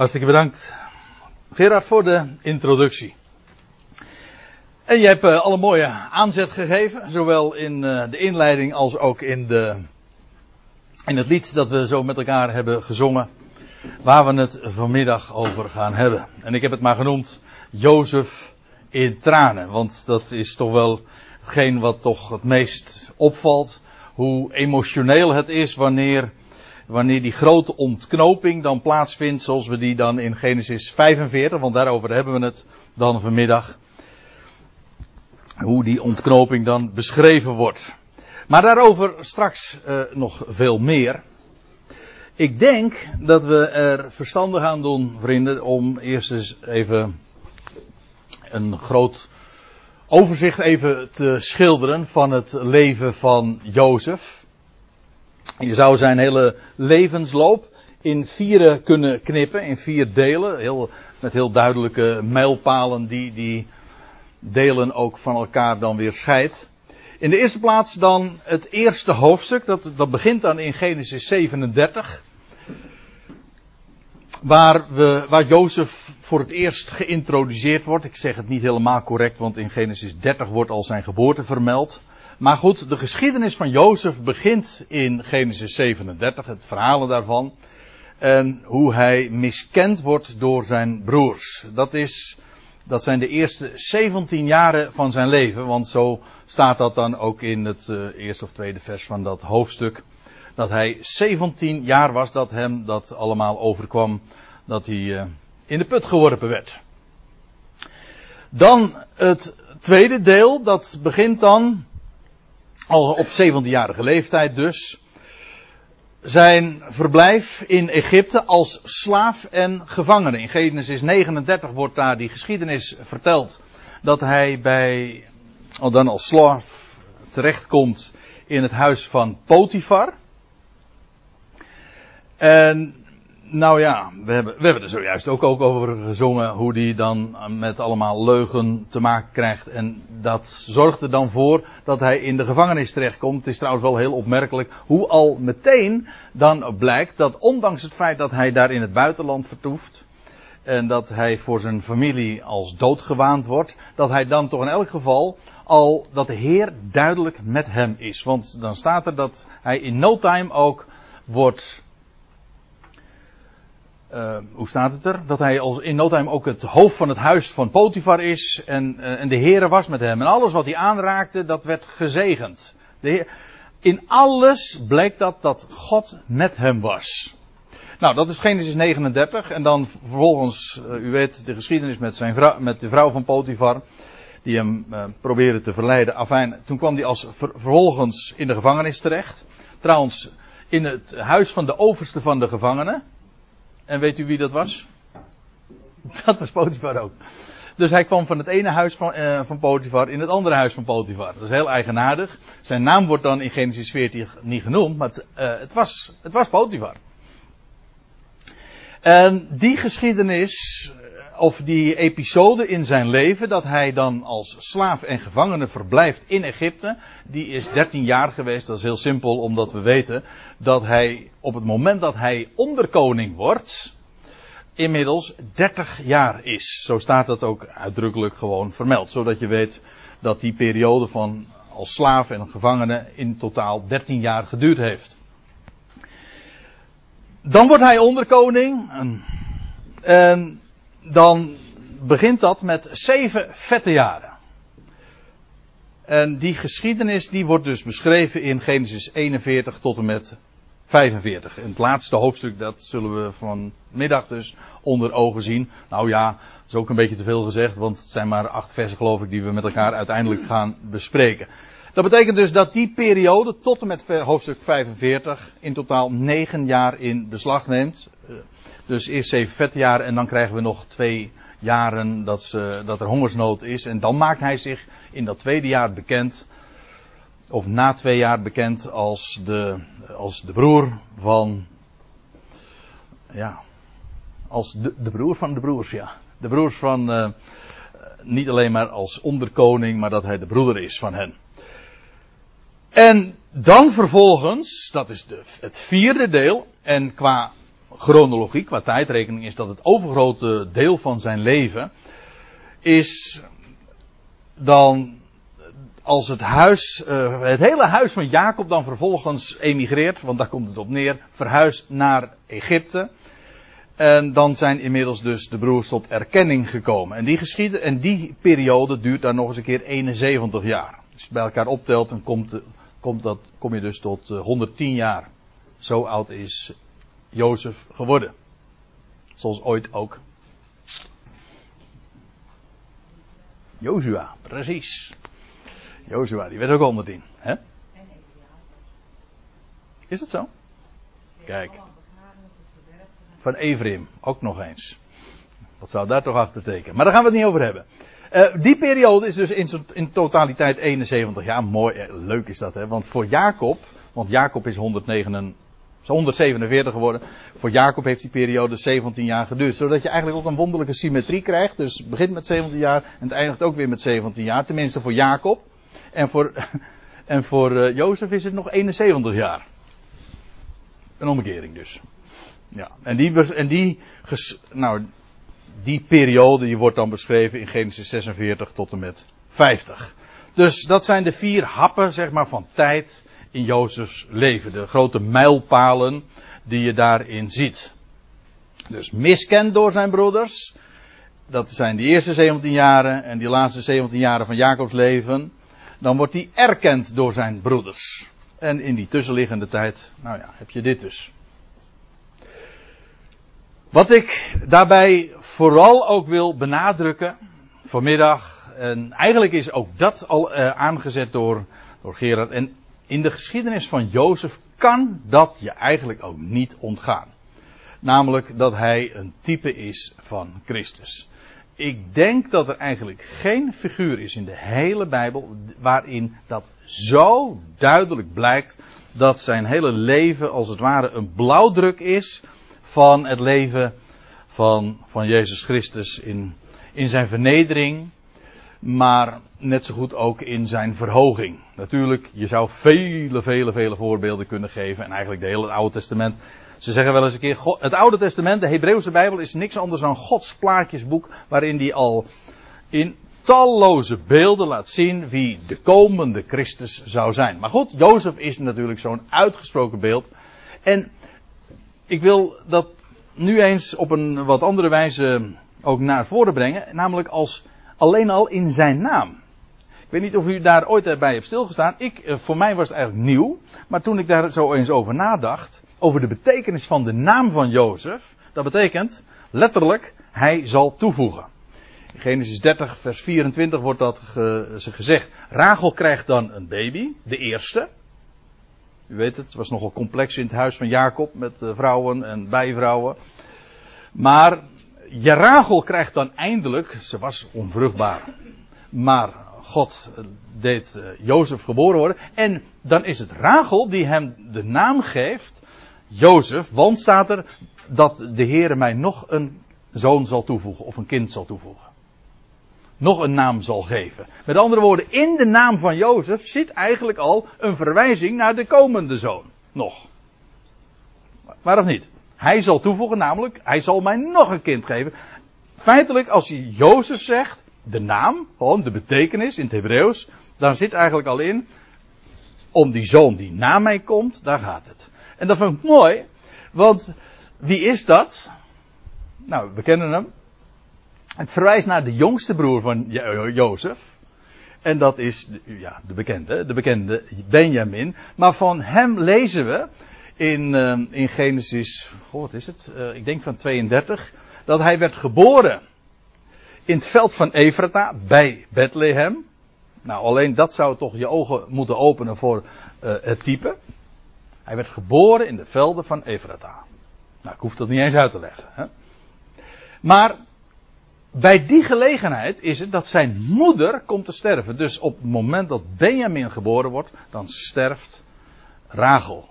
Hartstikke bedankt, Gerard, voor de introductie. En je hebt uh, alle mooie aanzet gegeven, zowel in uh, de inleiding als ook in, de, in het lied dat we zo met elkaar hebben gezongen, waar we het vanmiddag over gaan hebben. En ik heb het maar genoemd Jozef in tranen, want dat is toch wel hetgeen wat toch het meest opvalt, hoe emotioneel het is wanneer wanneer die grote ontknoping dan plaatsvindt, zoals we die dan in Genesis 45, want daarover hebben we het dan vanmiddag. Hoe die ontknoping dan beschreven wordt. Maar daarover straks uh, nog veel meer. Ik denk dat we er verstandig aan doen, vrienden, om eerst eens even een groot overzicht even te schilderen van het leven van Jozef. Je zou zijn hele levensloop in vieren kunnen knippen, in vier delen, heel, met heel duidelijke mijlpalen die die delen ook van elkaar dan weer scheidt. In de eerste plaats dan het eerste hoofdstuk, dat, dat begint dan in Genesis 37. Waar, we, waar Jozef voor het eerst geïntroduceerd wordt. Ik zeg het niet helemaal correct, want in Genesis 30 wordt al zijn geboorte vermeld. Maar goed, de geschiedenis van Jozef begint in Genesis 37, het verhalen daarvan. En hoe hij miskend wordt door zijn broers. Dat, is, dat zijn de eerste 17 jaren van zijn leven, want zo staat dat dan ook in het uh, eerste of tweede vers van dat hoofdstuk. Dat hij 17 jaar was dat hem dat allemaal overkwam, dat hij uh, in de put geworpen werd. Dan het tweede deel, dat begint dan al op 17-jarige leeftijd dus, zijn verblijf in Egypte als slaaf en gevangene. In Genesis 39 wordt daar die geschiedenis verteld dat hij bij, al dan als slaaf terechtkomt in het huis van Potifar. En nou ja, we hebben, we hebben er zojuist ook, ook over gezongen hoe die dan met allemaal leugen te maken krijgt. En dat zorgt er dan voor dat hij in de gevangenis terechtkomt. Het is trouwens wel heel opmerkelijk hoe al meteen dan blijkt dat ondanks het feit dat hij daar in het buitenland vertoeft. En dat hij voor zijn familie als dood gewaand wordt. Dat hij dan toch in elk geval al dat de Heer duidelijk met hem is. Want dan staat er dat hij in no time ook wordt uh, hoe staat het er? Dat hij als in no time ook het hoofd van het huis van Potifar is en, uh, en de Heere was met hem. En alles wat hij aanraakte, dat werd gezegend. Heer, in alles bleek dat dat God met hem was. Nou, dat is Genesis 39. En dan vervolgens, uh, u weet de geschiedenis met, zijn met de vrouw van Potifar. Die hem probeerde te verleiden. Afijn, toen kwam hij als ver, vervolgens in de gevangenis terecht. Trouwens, in het huis van de overste van de gevangenen. En weet u wie dat was? Dat was Potifar ook. Dus hij kwam van het ene huis van, uh, van Potifar in het andere huis van Potifar. Dat is heel eigenaardig. Zijn naam wordt dan in Genesis 14 niet genoemd, maar het, uh, het, was, het was Potifar. En die geschiedenis, eh, of die episode in zijn leven, dat hij dan als slaaf en gevangene verblijft in Egypte, die is 13 jaar geweest. Dat is heel simpel, omdat we weten dat hij op het moment dat hij onderkoning wordt, inmiddels 30 jaar is. Zo staat dat ook uitdrukkelijk gewoon vermeld. Zodat je weet dat die periode van als slaaf en gevangene in totaal 13 jaar geduurd heeft. Dan wordt hij onderkoning. En, dan begint dat met zeven vette jaren. En die geschiedenis die wordt dus beschreven in Genesis 41 tot en met 45. En het laatste hoofdstuk, dat zullen we vanmiddag dus onder ogen zien. Nou ja, dat is ook een beetje te veel gezegd, want het zijn maar acht versen geloof ik die we met elkaar uiteindelijk gaan bespreken. Dat betekent dus dat die periode tot en met hoofdstuk 45 in totaal negen jaar in beslag neemt. Dus eerst zeven vette jaren en dan krijgen we nog twee jaren dat, ze, dat er hongersnood is. En dan maakt hij zich in dat tweede jaar bekend of na twee jaar bekend als de, als de broer van, ja, als de, de broer van de broers, ja. De broers van, uh, niet alleen maar als onderkoning, maar dat hij de broeder is van hen. En dan vervolgens, dat is de, het vierde deel, en qua chronologie, qua tijdrekening, is dat het overgrote deel van zijn leven is dan als het huis, uh, het hele huis van Jacob dan vervolgens emigreert, want daar komt het op neer, verhuist naar Egypte. En dan zijn inmiddels dus de broers tot erkenning gekomen. En die geschieden, en die periode duurt dan nog eens een keer 71 jaar. Als je bij elkaar optelt, dan komt, komt dat, kom je dus tot 110 jaar. Zo oud is Jozef geworden. Zoals ooit ook. Jozua, precies. Jozua, die werd ook 110. Hè? Is het zo? Kijk. Van Ephraim, ook nog eens. Wat zou daar toch achter tekenen? Maar daar gaan we het niet over hebben. Uh, die periode is dus in, in, totaliteit 71 jaar. Mooi, eh, leuk is dat, hè? Want voor Jacob, want Jacob is 109, 147 geworden. Voor Jacob heeft die periode 17 jaar geduurd. Zodat je eigenlijk ook een wonderlijke symmetrie krijgt. Dus het begint met 17 jaar en het eindigt ook weer met 17 jaar. Tenminste voor Jacob. En voor, en voor uh, Jozef is het nog 71 jaar. Een omkering dus. Ja, en die, en die, nou, die periode die wordt dan beschreven in Genesis 46 tot en met 50. Dus dat zijn de vier happen, zeg maar, van tijd in Jozefs leven. De grote mijlpalen die je daarin ziet. Dus miskend door zijn broeders. Dat zijn die eerste 17 jaren en die laatste 17 jaren van Jacobs leven. Dan wordt hij erkend door zijn broeders. En in die tussenliggende tijd, nou ja, heb je dit dus. Wat ik daarbij vooral ook wil benadrukken vanmiddag, en eigenlijk is ook dat al uh, aangezet door, door Gerard, en in de geschiedenis van Jozef kan dat je eigenlijk ook niet ontgaan. Namelijk dat hij een type is van Christus. Ik denk dat er eigenlijk geen figuur is in de hele Bijbel waarin dat zo duidelijk blijkt dat zijn hele leven als het ware een blauwdruk is van het leven van, van Jezus Christus in, in zijn vernedering, maar net zo goed ook in zijn verhoging. Natuurlijk, je zou vele, vele, vele voorbeelden kunnen geven en eigenlijk de hele Oude Testament. Ze zeggen wel eens een keer, het Oude Testament, de Hebreeuwse Bijbel, is niks anders dan Gods plaatjesboek waarin die al in talloze beelden laat zien wie de komende Christus zou zijn. Maar goed, Jozef is natuurlijk zo'n uitgesproken beeld. En ik wil dat nu eens op een wat andere wijze ook naar voren brengen. Namelijk als alleen al in zijn naam. Ik weet niet of u daar ooit bij hebt stilgestaan. Ik, eh, voor mij was het eigenlijk nieuw. Maar toen ik daar zo eens over nadacht. Over de betekenis van de naam van Jozef. Dat betekent letterlijk, hij zal toevoegen. In Genesis 30, vers 24 wordt dat gezegd. Rachel krijgt dan een baby, de eerste. U weet het, het was nogal complex in het huis van Jacob met eh, vrouwen en bijvrouwen. Maar Rachel krijgt dan eindelijk, ze was onvruchtbaar, maar God eh, deed uh, Jozef geboren worden. En dan is het Rachel die hem de naam geeft, Jozef, want staat er dat de Heer mij nog een zoon zal toevoegen of een kind zal toevoegen nog een naam zal geven. Met andere woorden, in de naam van Jozef zit eigenlijk al een verwijzing naar de komende zoon. Nog. Maar of niet? Hij zal toevoegen, namelijk, hij zal mij nog een kind geven. Feitelijk, als je Jozef zegt, de naam, gewoon de betekenis in het Hebreeuws, dan zit eigenlijk al in, om die zoon die na mij komt, daar gaat het. En dat vind ik mooi, want wie is dat? Nou, we kennen hem. Het verwijst naar de jongste broer van Jozef. En dat is ja, de bekende, de bekende Benjamin. Maar van hem lezen we in, uh, in Genesis, oh, wat is het? Uh, ik denk van 32. Dat hij werd geboren in het veld van Efrata bij Bethlehem. Nou, alleen dat zou toch je ogen moeten openen voor uh, het type. Hij werd geboren in de velden van Efrata. Nou, ik hoef dat niet eens uit te leggen. Hè? Maar bij die gelegenheid is het dat zijn moeder komt te sterven. Dus op het moment dat Benjamin geboren wordt, dan sterft Rachel.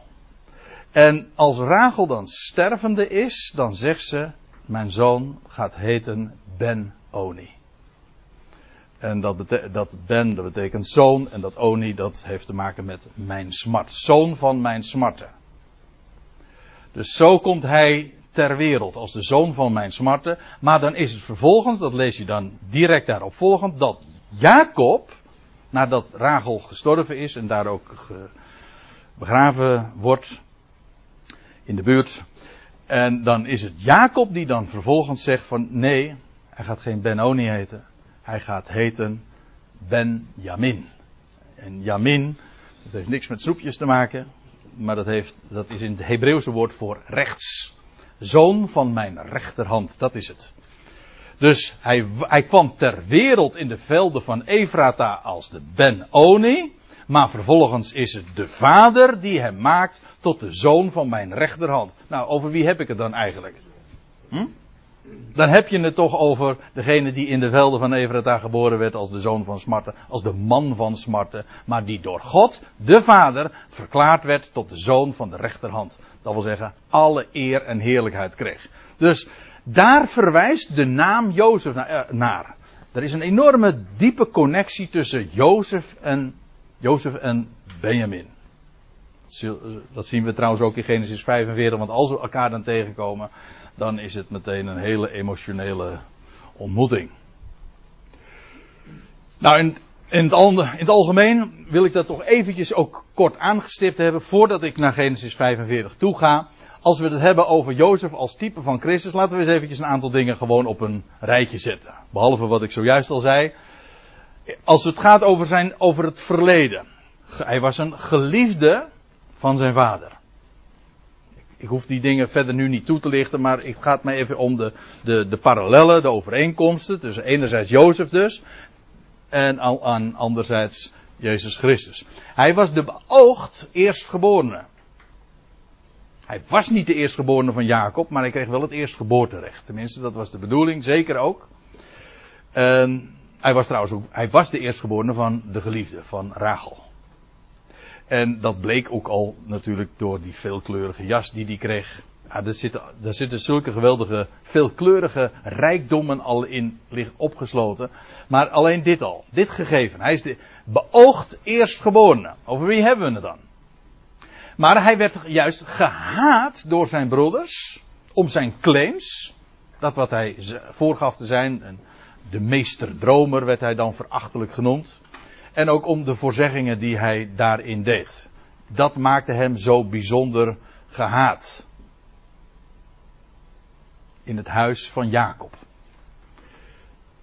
En als Rachel dan stervende is, dan zegt ze: Mijn zoon gaat heten Ben-Oni. En dat, dat Ben, dat betekent zoon. En dat Oni, dat heeft te maken met mijn smart. Zoon van mijn smarten. Dus zo komt hij ter wereld als de zoon van mijn smarten. Maar dan is het vervolgens, dat lees je dan direct daarop volgend, dat Jacob, nadat Rachel gestorven is en daar ook begraven wordt in de buurt. En dan is het Jacob die dan vervolgens zegt van nee, hij gaat geen Benoni heten. Hij gaat heten Ben-Jamin. En Jamin, dat heeft niks met snoepjes te maken. Maar dat, heeft, dat is in het Hebreeuwse woord voor rechts. Zoon van mijn rechterhand, dat is het. Dus hij, hij kwam ter wereld in de velden van Efrata als de Ben-Oni. Maar vervolgens is het de vader die hem maakt tot de zoon van mijn rechterhand. Nou, over wie heb ik het dan eigenlijk? Hm? Dan heb je het toch over degene die in de velden van Efrata geboren werd als de zoon van smarten, als de man van smarten, maar die door God, de Vader, verklaard werd tot de zoon van de rechterhand. Dat wil zeggen, alle eer en heerlijkheid kreeg. Dus daar verwijst de naam Jozef eh, naar. Er is een enorme diepe connectie tussen Jozef en, Jozef en Benjamin. Dat zien we trouwens ook in Genesis 45, want als we elkaar dan tegenkomen, dan is het meteen een hele emotionele ontmoeting. Nou, in, in, het, in het algemeen wil ik dat toch eventjes ook kort aangestipt hebben voordat ik naar Genesis 45 toe ga. Als we het hebben over Jozef als type van Christus, laten we eens eventjes een aantal dingen gewoon op een rijtje zetten. Behalve wat ik zojuist al zei. Als het gaat over, zijn, over het verleden. Hij was een geliefde van zijn vader ik hoef die dingen verder nu niet toe te lichten, maar ik ga het me even om de, de, de parallellen, de overeenkomsten tussen enerzijds Jozef dus en aan anderzijds Jezus Christus. Hij was de beoogd eerstgeborene. Hij was niet de eerstgeborene van Jacob, maar hij kreeg wel het eerstgeboorterecht. Tenminste, dat was de bedoeling, zeker ook. En hij was trouwens ook, hij was de eerstgeborene van de geliefde, van Rachel. En dat bleek ook al natuurlijk door die veelkleurige jas die hij kreeg. Ja, er, zitten, er zitten zulke geweldige, veelkleurige rijkdommen al in opgesloten. Maar alleen dit al, dit gegeven. Hij is de beoogd eerstgeborene. Over wie hebben we het dan? Maar hij werd juist gehaat door zijn broeders. Om zijn claims. Dat wat hij voorgaf te zijn. De meesterdromer werd hij dan verachtelijk genoemd. En ook om de voorzeggingen die hij daarin deed. Dat maakte hem zo bijzonder gehaat. In het huis van Jacob.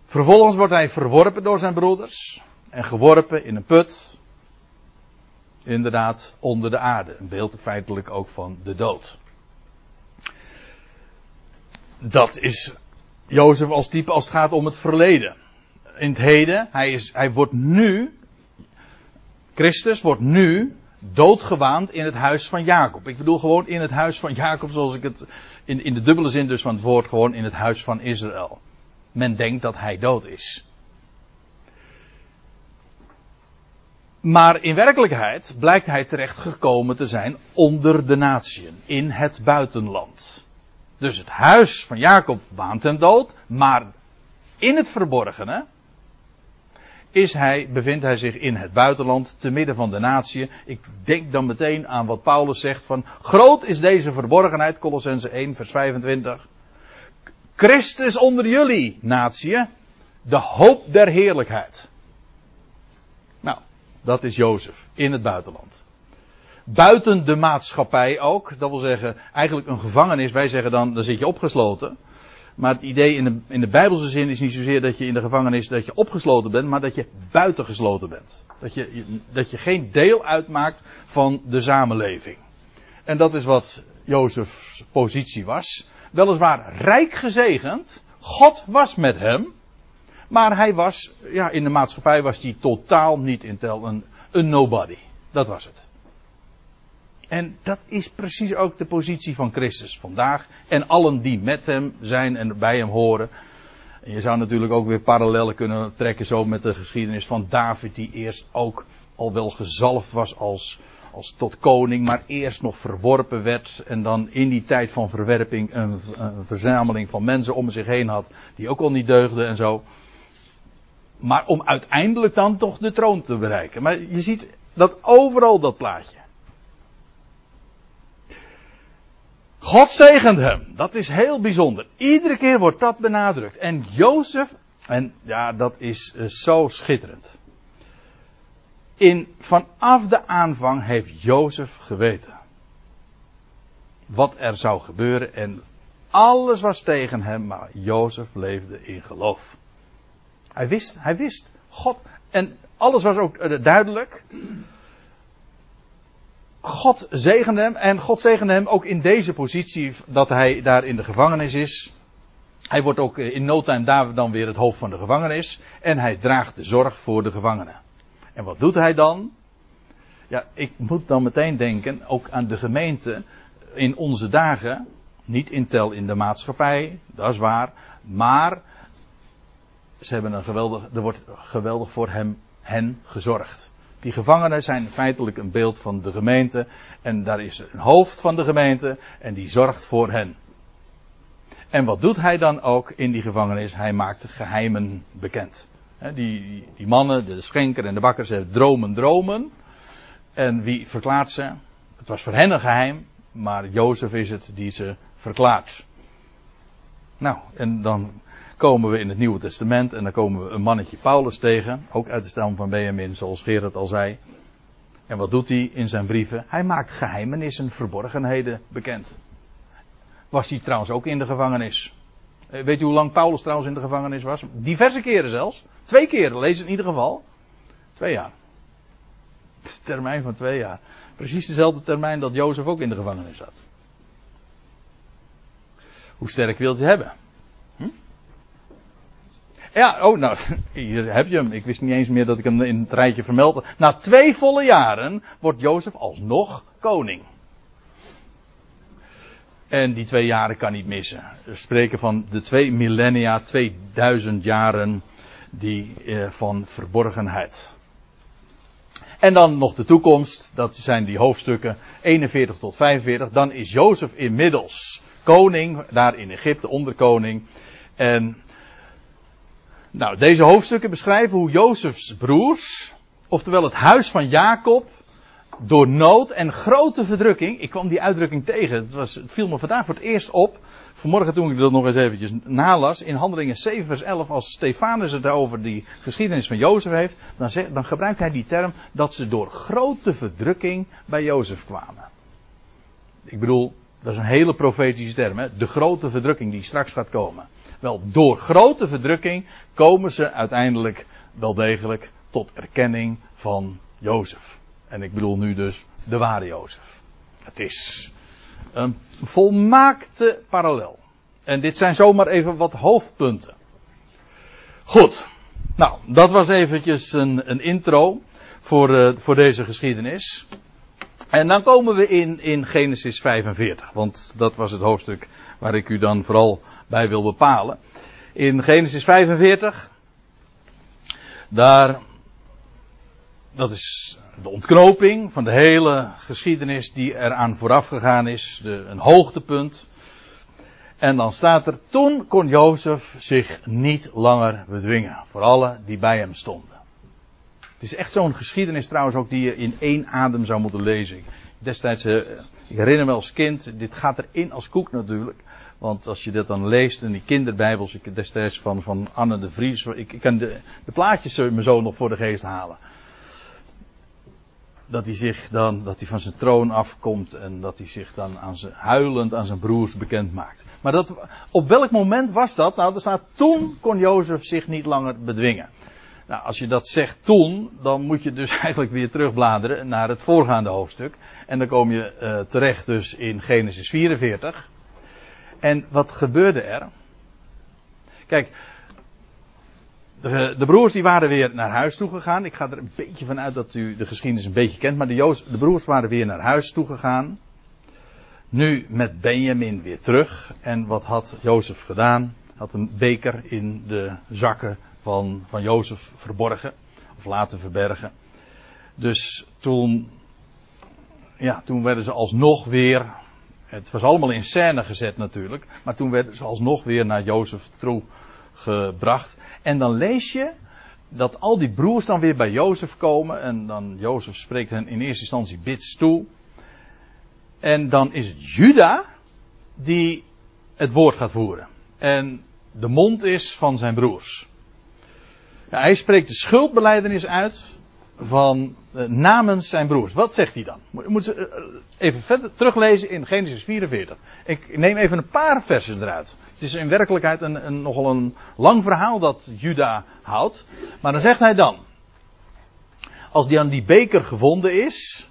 Vervolgens wordt hij verworpen door zijn broeders. En geworpen in een put. Inderdaad, onder de aarde. Een beeld feitelijk ook van de dood. Dat is Jozef als type als het gaat om het verleden in het heden. Hij, is, hij wordt nu, Christus wordt nu doodgewaand in het huis van Jacob. Ik bedoel gewoon in het huis van Jacob, zoals ik het in, in de dubbele zin dus van het woord, gewoon in het huis van Israël. Men denkt dat hij dood is. Maar in werkelijkheid blijkt hij terecht gekomen te zijn onder de natieën, in het buitenland. Dus het huis van Jacob waant hem dood, maar in het verborgene, is hij, bevindt hij zich in het buitenland, te midden van de natie. Ik denk dan meteen aan wat Paulus zegt van, groot is deze verborgenheid, Colossense 1 vers 25. Christus onder jullie, natie, de hoop der heerlijkheid. Nou, dat is Jozef in het buitenland. Buiten de maatschappij ook, dat wil zeggen, eigenlijk een gevangenis, wij zeggen dan, dan zit je opgesloten. Maar het idee in de, in de Bijbelse zin is niet zozeer dat je in de gevangenis dat je opgesloten bent, maar dat je buitengesloten bent. Dat je, dat je geen deel uitmaakt van de samenleving. En dat is wat Jozefs positie was. Weliswaar rijk gezegend. God was met hem. Maar hij was, ja, in de maatschappij was hij totaal niet in tel, een, een nobody. Dat was het. En dat is precies ook de positie van Christus vandaag. En allen die met hem zijn en bij hem horen. En je zou natuurlijk ook weer parallellen kunnen trekken zo met de geschiedenis van David, die eerst ook al wel gezalfd was als, als tot koning, maar eerst nog verworpen werd. En dan in die tijd van verwerping een, een verzameling van mensen om zich heen had, die ook al niet deugden en zo. Maar om uiteindelijk dan toch de troon te bereiken. Maar je ziet dat overal dat plaatje. God zegent hem. Dat is heel bijzonder. Iedere keer wordt dat benadrukt. En Jozef, en ja, dat is uh, zo schitterend. In, vanaf de aanvang heeft Jozef geweten. Wat er zou gebeuren en alles was tegen hem, maar Jozef leefde in geloof. Hij wist, hij wist. God, en alles was ook uh, duidelijk. God zegende hem en God zegende hem ook in deze positie dat hij daar in de gevangenis is. Hij wordt ook in no time daar dan weer het hoofd van de gevangenis en hij draagt de zorg voor de gevangenen. En wat doet hij dan? Ja, ik moet dan meteen denken ook aan de gemeente in onze dagen. Niet in tel in de maatschappij, dat is waar. Maar ze hebben een geweldig, er wordt geweldig voor hem, hen gezorgd. Die gevangenen zijn feitelijk een beeld van de gemeente. En daar is een hoofd van de gemeente en die zorgt voor hen. En wat doet hij dan ook in die gevangenis? Hij maakt geheimen bekend. die, die, mannen, de schenker en de bakker, ze dromen dromen. En wie verklaart ze? Het was voor hen een geheim, maar Jozef is het die ze verklaart. Nou, en dan komen we in het Nieuwe Testament en dan komen we een mannetje Paulus tegen, ook uit de stam van Benjamin, zoals Gerard al zei. En wat doet hij in zijn brieven? Hij maakt geheimenissen, verborgenheden bekend. Was hij trouwens ook in de gevangenis? Eh, weet u hoe lang Paulus trouwens in de gevangenis was? Diverse keren zelfs. Twee keren, lees het in ieder geval. Twee jaar. Termijn van twee jaar. Precies dezelfde termijn dat Jozef ook in de gevangenis zat. Hoe sterk wilt u hebben? Ja, oh, nou, hier heb je hem. Ik wist niet eens meer dat ik hem in het rijtje vermeldde. Na twee volle jaren wordt Jozef alsnog koning. En die twee jaren kan niet missen. We spreken van de twee millennia, 2000 jaren die, eh, van verborgenheid. En dan nog de toekomst, dat zijn die hoofdstukken 41 tot 45. Dan is Jozef inmiddels koning, daar in Egypte, onderkoning. En nou, deze hoofdstukken beschrijven hoe Jozefs broers, oftewel het huis van Jacob, door nood en grote verdrukking, ik kwam die uitdrukking tegen, het, was, viel me vandaag voor het eerst op, vanmorgen toen ik dat nog eens eventjes nalas, in Handelingen 7 vers 11, als Stefanus het over die geschiedenis van Jozef heeft, dan, dan gebruikt hij die term dat ze door grote verdrukking bij Jozef kwamen. Ik bedoel, dat is een hele profetische term, hè? de grote verdrukking die straks gaat komen. Wel, door grote verdrukking komen ze uiteindelijk wel degelijk tot erkenning van Jozef. En ik bedoel nu dus de ware Jozef. Het is een volmaakte parallel. En dit zijn zomaar even wat hoofdpunten. Goed. Nou, dat was eventjes een, een intro voor, uh, voor deze geschiedenis. En dan komen we in, in Genesis 45, want dat was het hoofdstuk waar ik u dan vooral bij wil bepalen. In Genesis 45, daar, dat is de ontknoping van de hele geschiedenis die eraan vooraf gegaan is, de, een hoogtepunt. En dan staat er, toen kon Jozef zich niet langer bedwingen, voor alle die bij hem stonden. Het is echt zo'n geschiedenis trouwens ook die je in één adem zou moeten lezen. Destijds, eh, ik herinner me als kind, dit gaat erin als koek natuurlijk. Want als je dat dan leest in die kinderbijbels, ik destijds van, van Anne de Vries, ik, ik kan de, de plaatjes me zo nog voor de geest halen. Dat hij zich dan, dat hij van zijn troon afkomt en dat hij zich dan aan zijn, huilend aan zijn broers bekend maakt. Maar dat, op welk moment was dat? Nou, er staat, toen kon Jozef zich niet langer bedwingen. Nou, als je dat zegt toen, dan moet je dus eigenlijk weer terugbladeren naar het voorgaande hoofdstuk. En dan kom je uh, terecht dus in Genesis 44. En wat gebeurde er? Kijk, de, de, broers die waren weer naar huis toe gegaan. Ik ga er een beetje van uit dat u de geschiedenis een beetje kent. Maar de, de broers waren weer naar huis toe gegaan. Nu met Benjamin weer terug. En wat had Jozef gedaan? Had een beker in de zakken van, van Jozef verborgen. Of laten verbergen. Dus toen, ja, toen werden ze alsnog weer het was allemaal in scène gezet natuurlijk. Maar toen werden ze alsnog weer naar Jozef toe gebracht. En dan lees je dat al die broers dan weer bij Jozef komen. En dan Jozef spreekt hen in eerste instantie bits toe. En dan is het Juda die het woord gaat voeren. En de mond is van zijn broers. Hij spreekt de schuldbeleidenis uit van uh, namens zijn broers. Wat zegt hij dan? Moet ze uh, even verder teruglezen in Genesis 44. Ik neem even een paar versen eruit. Het is in werkelijkheid een, een, nogal een lang verhaal dat Juda houdt. Maar dan zegt hij dan. Als die aan die beker gevonden is.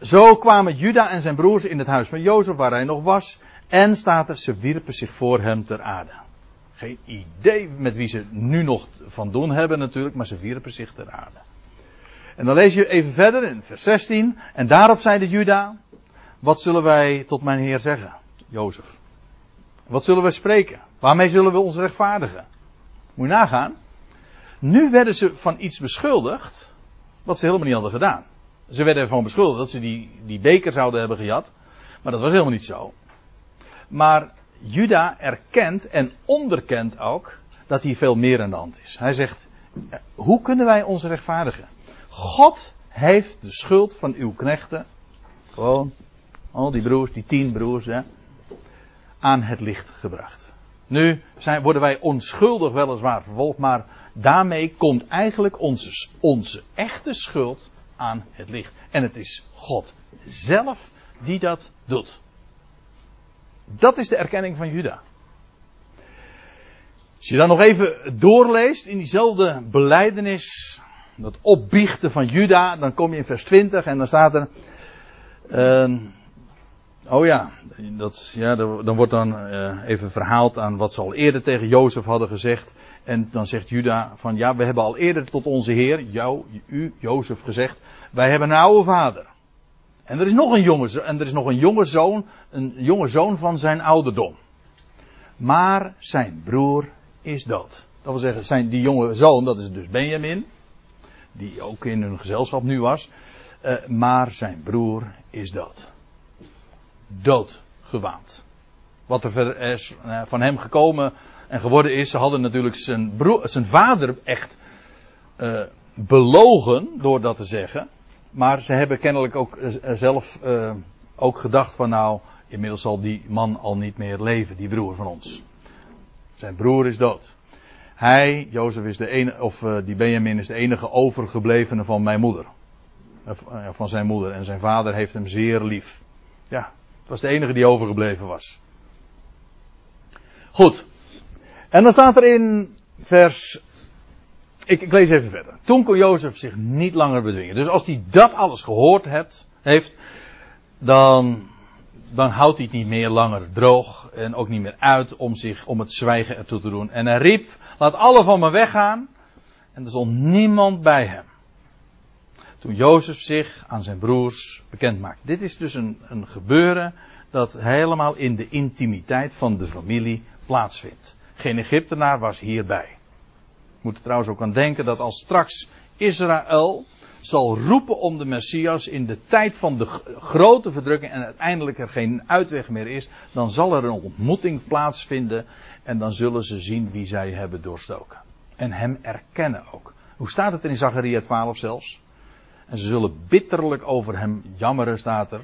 Zo kwamen Juda en zijn broers in het huis van Jozef waar hij nog was. En staat er, ze wierpen zich voor hem ter aarde. Geen idee met wie ze nu nog van doen hebben natuurlijk, maar ze wierpen zich ter aarde. En dan lees je even verder in vers 16. En daarop zei de Juda, wat zullen wij tot mijn heer zeggen, Jozef? Wat zullen wij spreken? Waarmee zullen we ons rechtvaardigen? Moet je nagaan. Nu werden ze van iets beschuldigd, wat ze helemaal niet hadden gedaan. Ze werden ervan beschuldigd dat ze die, die beker zouden hebben gejat. Maar dat was helemaal niet zo. Maar Juda erkent en onderkent ook dat hier veel meer aan de hand is. Hij zegt, hoe kunnen wij ons rechtvaardigen? God heeft de schuld van uw knechten, gewoon, al die broers, die tien broers, hè, aan het licht gebracht. Nu zijn, worden wij onschuldig weliswaar vervolgd, maar daarmee komt eigenlijk onze echte schuld aan het licht. En het is God zelf die dat doet. Dat is de erkenning van Juda. Als je dan nog even doorleest in diezelfde beleidenis, dat opbiechten van Juda, dan kom je in vers 20 en dan staat er. Uh, oh ja, dat, ja, dan wordt dan uh, even verhaald aan wat ze al eerder tegen Jozef hadden gezegd. En dan zegt Juda van ja, we hebben al eerder tot onze Heer, jou, u, Jozef gezegd, wij hebben een oude vader. En er is nog een jonge, en er is nog een jonge zoon, een jonge zoon van zijn ouderdom. Maar zijn broer is dood. Dat wil zeggen, zijn, die jonge zoon, dat is dus Benjamin, die ook in hun gezelschap nu was. Uh, maar zijn broer is dood. Dood gewaand. Wat er is uh, van hem gekomen en geworden is, ze hadden natuurlijk zijn, broer, vader echt uh, belogen door dat te zeggen. Maar ze hebben kennelijk ook uh, zelf uh, ook gedacht van nou, inmiddels zal die man al niet meer leven, die broer van ons. Zijn broer is dood. Hij, Jozef is de enige, of die Benjamin is de enige overgeblevene van mijn moeder. Van zijn moeder. En zijn vader heeft hem zeer lief. Ja, het was de enige die overgebleven was. Goed. En dan staat er in vers ik, lees even verder. Toen kon Jozef zich niet langer bedwingen. Dus als hij dat alles gehoord heeft, dan, dan houdt hij het niet meer langer droog en ook niet meer uit om zich, om het zwijgen ertoe te doen. En hij riep, laat alle van me weggaan. En er stond niemand bij hem. Toen Jozef zich aan zijn broers bekend maakte. Dit is dus een, een gebeuren dat helemaal in de intimiteit van de familie plaatsvindt. Geen Egyptenaar was hierbij. Moet er trouwens ook aan denken dat als straks Israël zal roepen om de Messias in de tijd van de grote verdrukking en uiteindelijk er geen uitweg meer is, dan zal er een ontmoeting plaatsvinden en dan zullen ze zien wie zij hebben doorstoken. En hem erkennen ook. Hoe staat het in Zachariah 12 zelfs? En ze zullen bitterlijk over hem jammeren, staat er.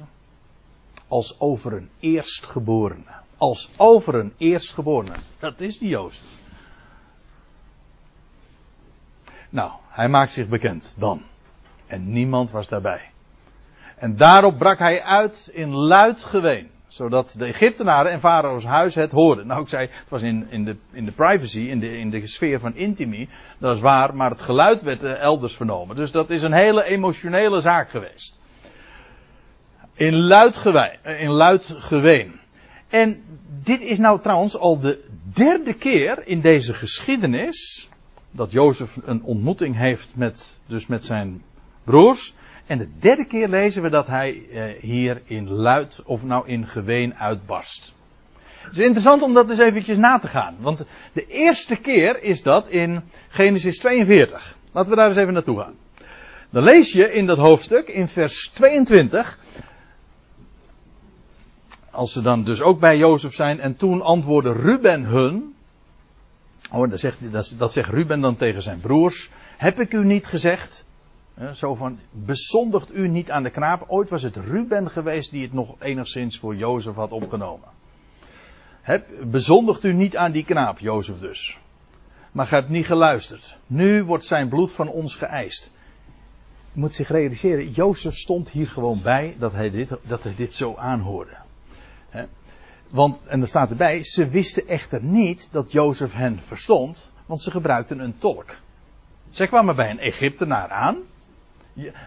Als over een eerstgeborene. Als over een eerstgeborene. Dat is die Joost. Nou, hij maakt zich bekend dan. En niemand was daarbij. En daarop brak hij uit in luid geween. Zodat de Egyptenaren en Farao's huis het hoorden. Nou, ik zei, het was in, in, de, in de privacy, in de, in de sfeer van intimie. Dat is waar, maar het geluid werd uh, elders vernomen. Dus dat is een hele emotionele zaak geweest. In luid, geween, in luid geween. En dit is nou trouwens al de derde keer in deze geschiedenis dat Jozef een ontmoeting heeft met, dus met zijn broers. En de derde keer lezen we dat hij eh, hier in luid of nou in geween uitbarst. Het is interessant om dat eens eventjes na te gaan. Want de eerste keer is dat in Genesis 42. Laten we daar eens even naartoe gaan. Dan lees je in dat hoofdstuk, in vers 22. Als ze dan dus ook bij Jozef zijn. En toen antwoordde Ruben hun. Oh, dat zegt, dat, zegt Ruben dan tegen zijn broers. Heb ik u niet gezegd? Zo van, bezondigt u niet aan de knaap. Ooit was het Ruben geweest die het nog enigszins voor Jozef had opgenomen. Heb, bezondigt u niet aan die knaap, Jozef dus. Maar gij hebt niet geluisterd. Nu wordt zijn bloed van ons geëist. Je moet zich realiseren, Jozef stond hier gewoon bij dat hij dit, dat hij dit zo aanhoorde. Want, en er staat erbij, ze wisten echter niet dat Jozef hen verstond, want ze gebruikten een tolk. Zij kwamen bij een Egyptenaar aan.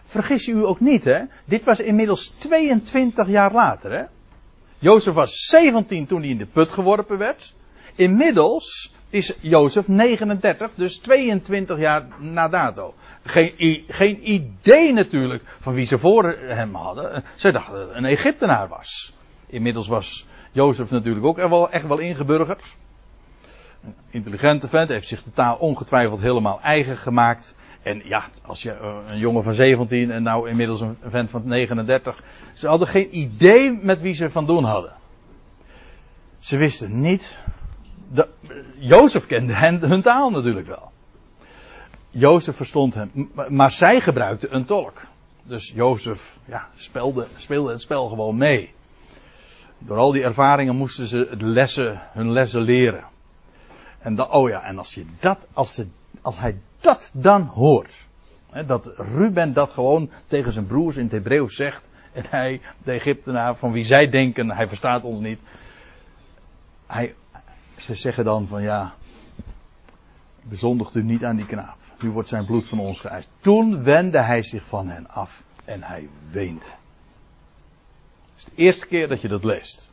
Vergis u ook niet, hè? Dit was inmiddels 22 jaar later, hè? Jozef was 17 toen hij in de put geworpen werd. Inmiddels is Jozef 39, dus 22 jaar na dato. Geen, geen idee natuurlijk van wie ze voor hem hadden. Zij dachten dat het een Egyptenaar was. Inmiddels was Jozef natuurlijk ook echt wel, echt wel ingeburgerd. Een intelligente vent, heeft zich de taal ongetwijfeld helemaal eigen gemaakt. En ja, als je eh, een jongen van 17 en nou inmiddels een vent van 39. Ze hadden geen idee met wie ze van doen hadden. Ze wisten niet. De, Jozef kende hen, hun taal natuurlijk wel. Jozef verstond hem, maar zij gebruikte een tolk. Dus Jozef ja, speelde, speelde het spel gewoon mee. Door al die ervaringen moesten ze lessen, hun lessen leren. En dan, oh ja, en als je dat, als, ze, als hij dat dan hoort. Hè, dat Ruben dat gewoon tegen zijn broers in het Hebreeuws zegt. En hij, de Egyptenaar, van wie zij denken, hij verstaat ons niet. Hij, ze zeggen dan van ja, bezondigt u niet aan die knaap. Nu wordt zijn bloed van ons geëist. Toen wendde hij zich van hen af en hij weende. Is de eerste keer dat je dat leest.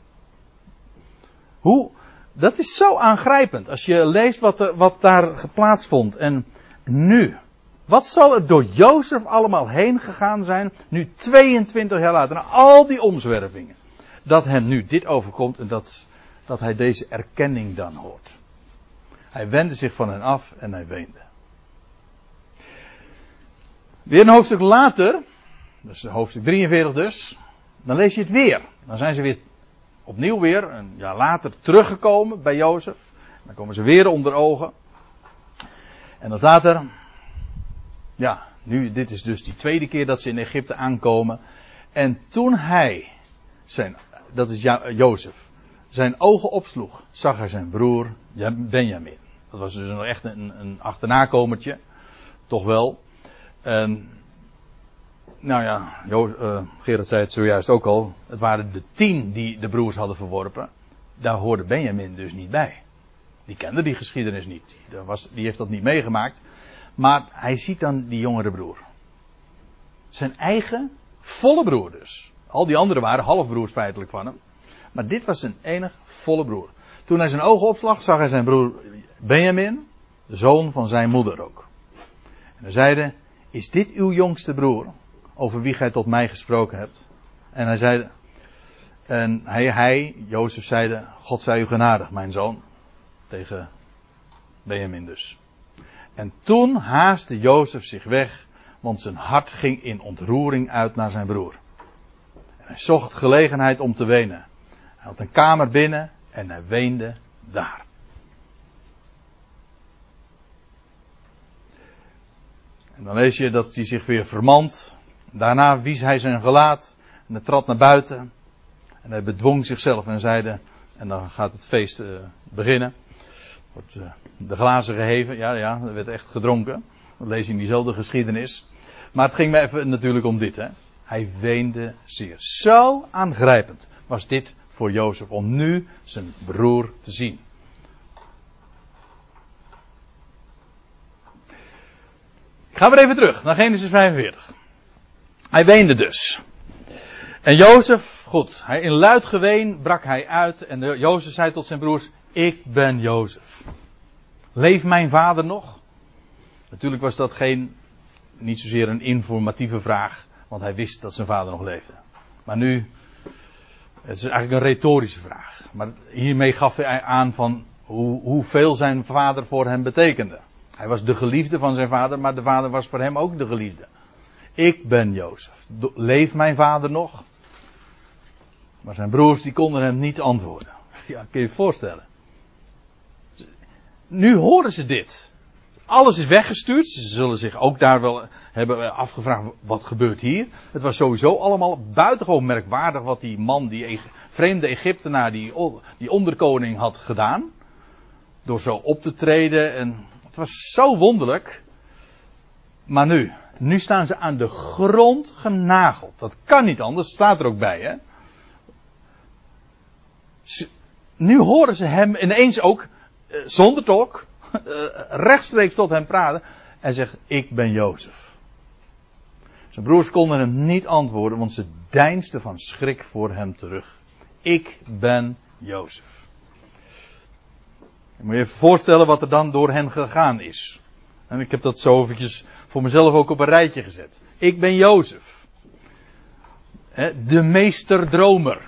Hoe, dat is zo aangrijpend als je leest wat, wat daar geplaatst vond. En nu, wat zal er door Jozef allemaal heen gegaan zijn, nu 22 jaar later, na al die omzwervingen, dat hem nu dit overkomt en dat, dat hij deze erkenning dan hoort. Hij wendde zich van hen af en hij weende. Weer een hoofdstuk later, dus hoofdstuk 43 dus, dan lees je het weer. Dan zijn ze weer opnieuw weer, een jaar later, teruggekomen bij Jozef. Dan komen ze weer onder ogen. En dan staat er, ja, nu, dit is dus die tweede keer dat ze in Egypte aankomen. En toen hij, zijn, dat is Jozef, zijn ogen opsloeg, zag hij zijn broer Benjamin. Dat was dus nog echt een, een achternakomertje, toch wel. En, nou ja, uh, Gerard zei het zojuist ook al. Het waren de tien die de broers hadden verworpen. Daar hoorde Benjamin dus niet bij. Die kende die geschiedenis niet. Die, was, die heeft dat niet meegemaakt. Maar hij ziet dan die jongere broer. Zijn eigen volle broer dus. Al die anderen waren halfbroers feitelijk van hem. Maar dit was zijn enig volle broer. Toen hij zijn ogen opslag, zag hij zijn broer Benjamin, de zoon van zijn moeder ook. En hij zeide, is dit uw jongste broer, over wie gij tot mij gesproken hebt? En hij zei, en hij, hij, Jozef, zeide, God zij u genadig, mijn zoon. Tegen Benjamin dus. En toen haastte Jozef zich weg, want zijn hart ging in ontroering uit naar zijn broer. En hij zocht gelegenheid om te wenen. Hij had een kamer binnen en hij weende daar. En dan lees je dat hij zich weer vermant. Daarna wies hij zijn gelaat en trad naar buiten. En hij bedwong zichzelf en zeide, en dan gaat het feest uh, beginnen. Wordt uh, de glazen geheven, ja, ja, er werd echt gedronken. Dat lees je in diezelfde geschiedenis. Maar het ging me even natuurlijk om dit, hè. Hij weende zeer. Zo aangrijpend was dit voor Jozef om nu zijn broer te zien. Gaan we even terug naar Genesis 45. Hij weende dus. En Jozef, goed, hij, in luid geween brak hij uit en de, Jozef zei tot zijn broers, ik ben Jozef. Leeft mijn vader nog? Natuurlijk was dat geen, niet zozeer een informatieve vraag, want hij wist dat zijn vader nog leefde. Maar nu, het is eigenlijk een retorische vraag. Maar hiermee gaf hij aan van hoe, hoeveel zijn vader voor hem betekende. Hij was de geliefde van zijn vader, maar de vader was voor hem ook de geliefde. Ik ben Jozef. Leeft mijn vader nog? Maar zijn broers die konden hem niet antwoorden. Ja, kun je je voorstellen. Nu horen ze dit. alles is weggestuurd. Ze zullen zich ook daar wel hebben afgevraagd, wat gebeurt hier? Het was sowieso allemaal buitengewoon merkwaardig wat die man, die vreemde Egyptenaar, die, die onderkoning had gedaan. Door zo op te treden en het was zo wonderlijk. Maar nu, nu staan ze aan de grond genageld. Dat kan niet anders, staat er ook bij, hè. Nu horen ze hem ineens ook, eh, zonder tolk, eh, rechtstreeks tot hem praten. En zegt, ik ben Jozef. Zijn broers konden hem niet antwoorden, want ze deinsden van schrik voor hem terug. Ik ben Jozef. Je moet je even voorstellen wat er dan door hen gegaan is. En ik heb dat zo eventjes voor mezelf ook op een rijtje gezet. Ik ben Jozef. De meesterdromer.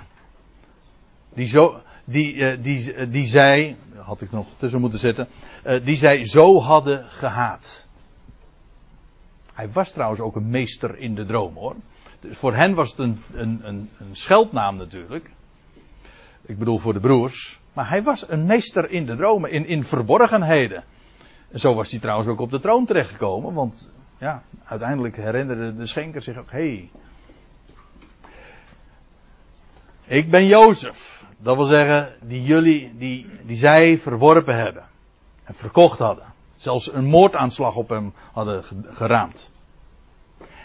Die, zo, die, eh, die, eh, die zij, had ik nog tussen moeten zetten, eh, die zij zo hadden gehaat. Hij was trouwens ook een meester in de droom hoor. Dus voor hen was het een, een, een, een scheldnaam natuurlijk. Ik bedoel voor de broers. Maar hij was een meester in de dromen, in, in verborgenheden. En zo was hij trouwens ook op de troon terechtgekomen, want ja, uiteindelijk herinnerde de schenker zich ook, hey, ik ben Jozef. Dat wil zeggen, die jullie, die, die zij verworpen hebben. En verkocht hadden. Zelfs een moordaanslag op hem hadden geraamd.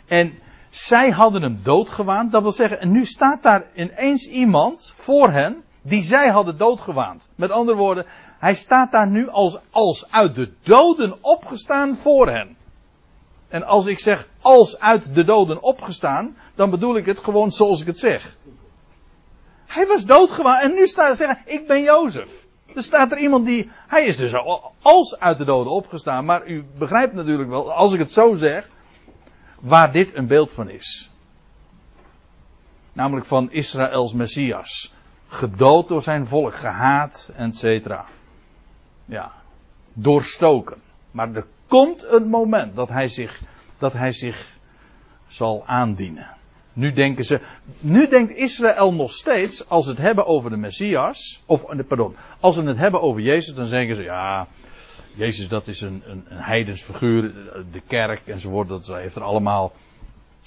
En zij hadden hem doodgewaand. Dat wil zeggen, en nu staat daar ineens iemand voor hen. Die zij hadden doodgewaand. Met andere woorden, hij staat daar nu als, als uit de doden opgestaan voor hen. En als ik zeg als uit de doden opgestaan, dan bedoel ik het gewoon zoals ik het zeg. Hij was doodgewaand en nu staat zeggen, ik ben Jozef. Er staat er iemand die, hij is dus als uit de doden opgestaan, maar u begrijpt natuurlijk wel, als ik het zo zeg, waar dit een beeld van is. Namelijk van Israëls Messias. Gedood door zijn volk, gehaat, etc. Ja, doorstoken. Maar er komt een moment dat hij zich, dat hij zich zal aandienen. Nu denken ze, nu denkt Israël nog steeds, als ze het hebben over de Messias, of pardon, als ze het hebben over Jezus, dan zeggen ze, ja, Jezus dat is een, een, een heidens figuur, de kerk enzovoort, dat heeft er allemaal,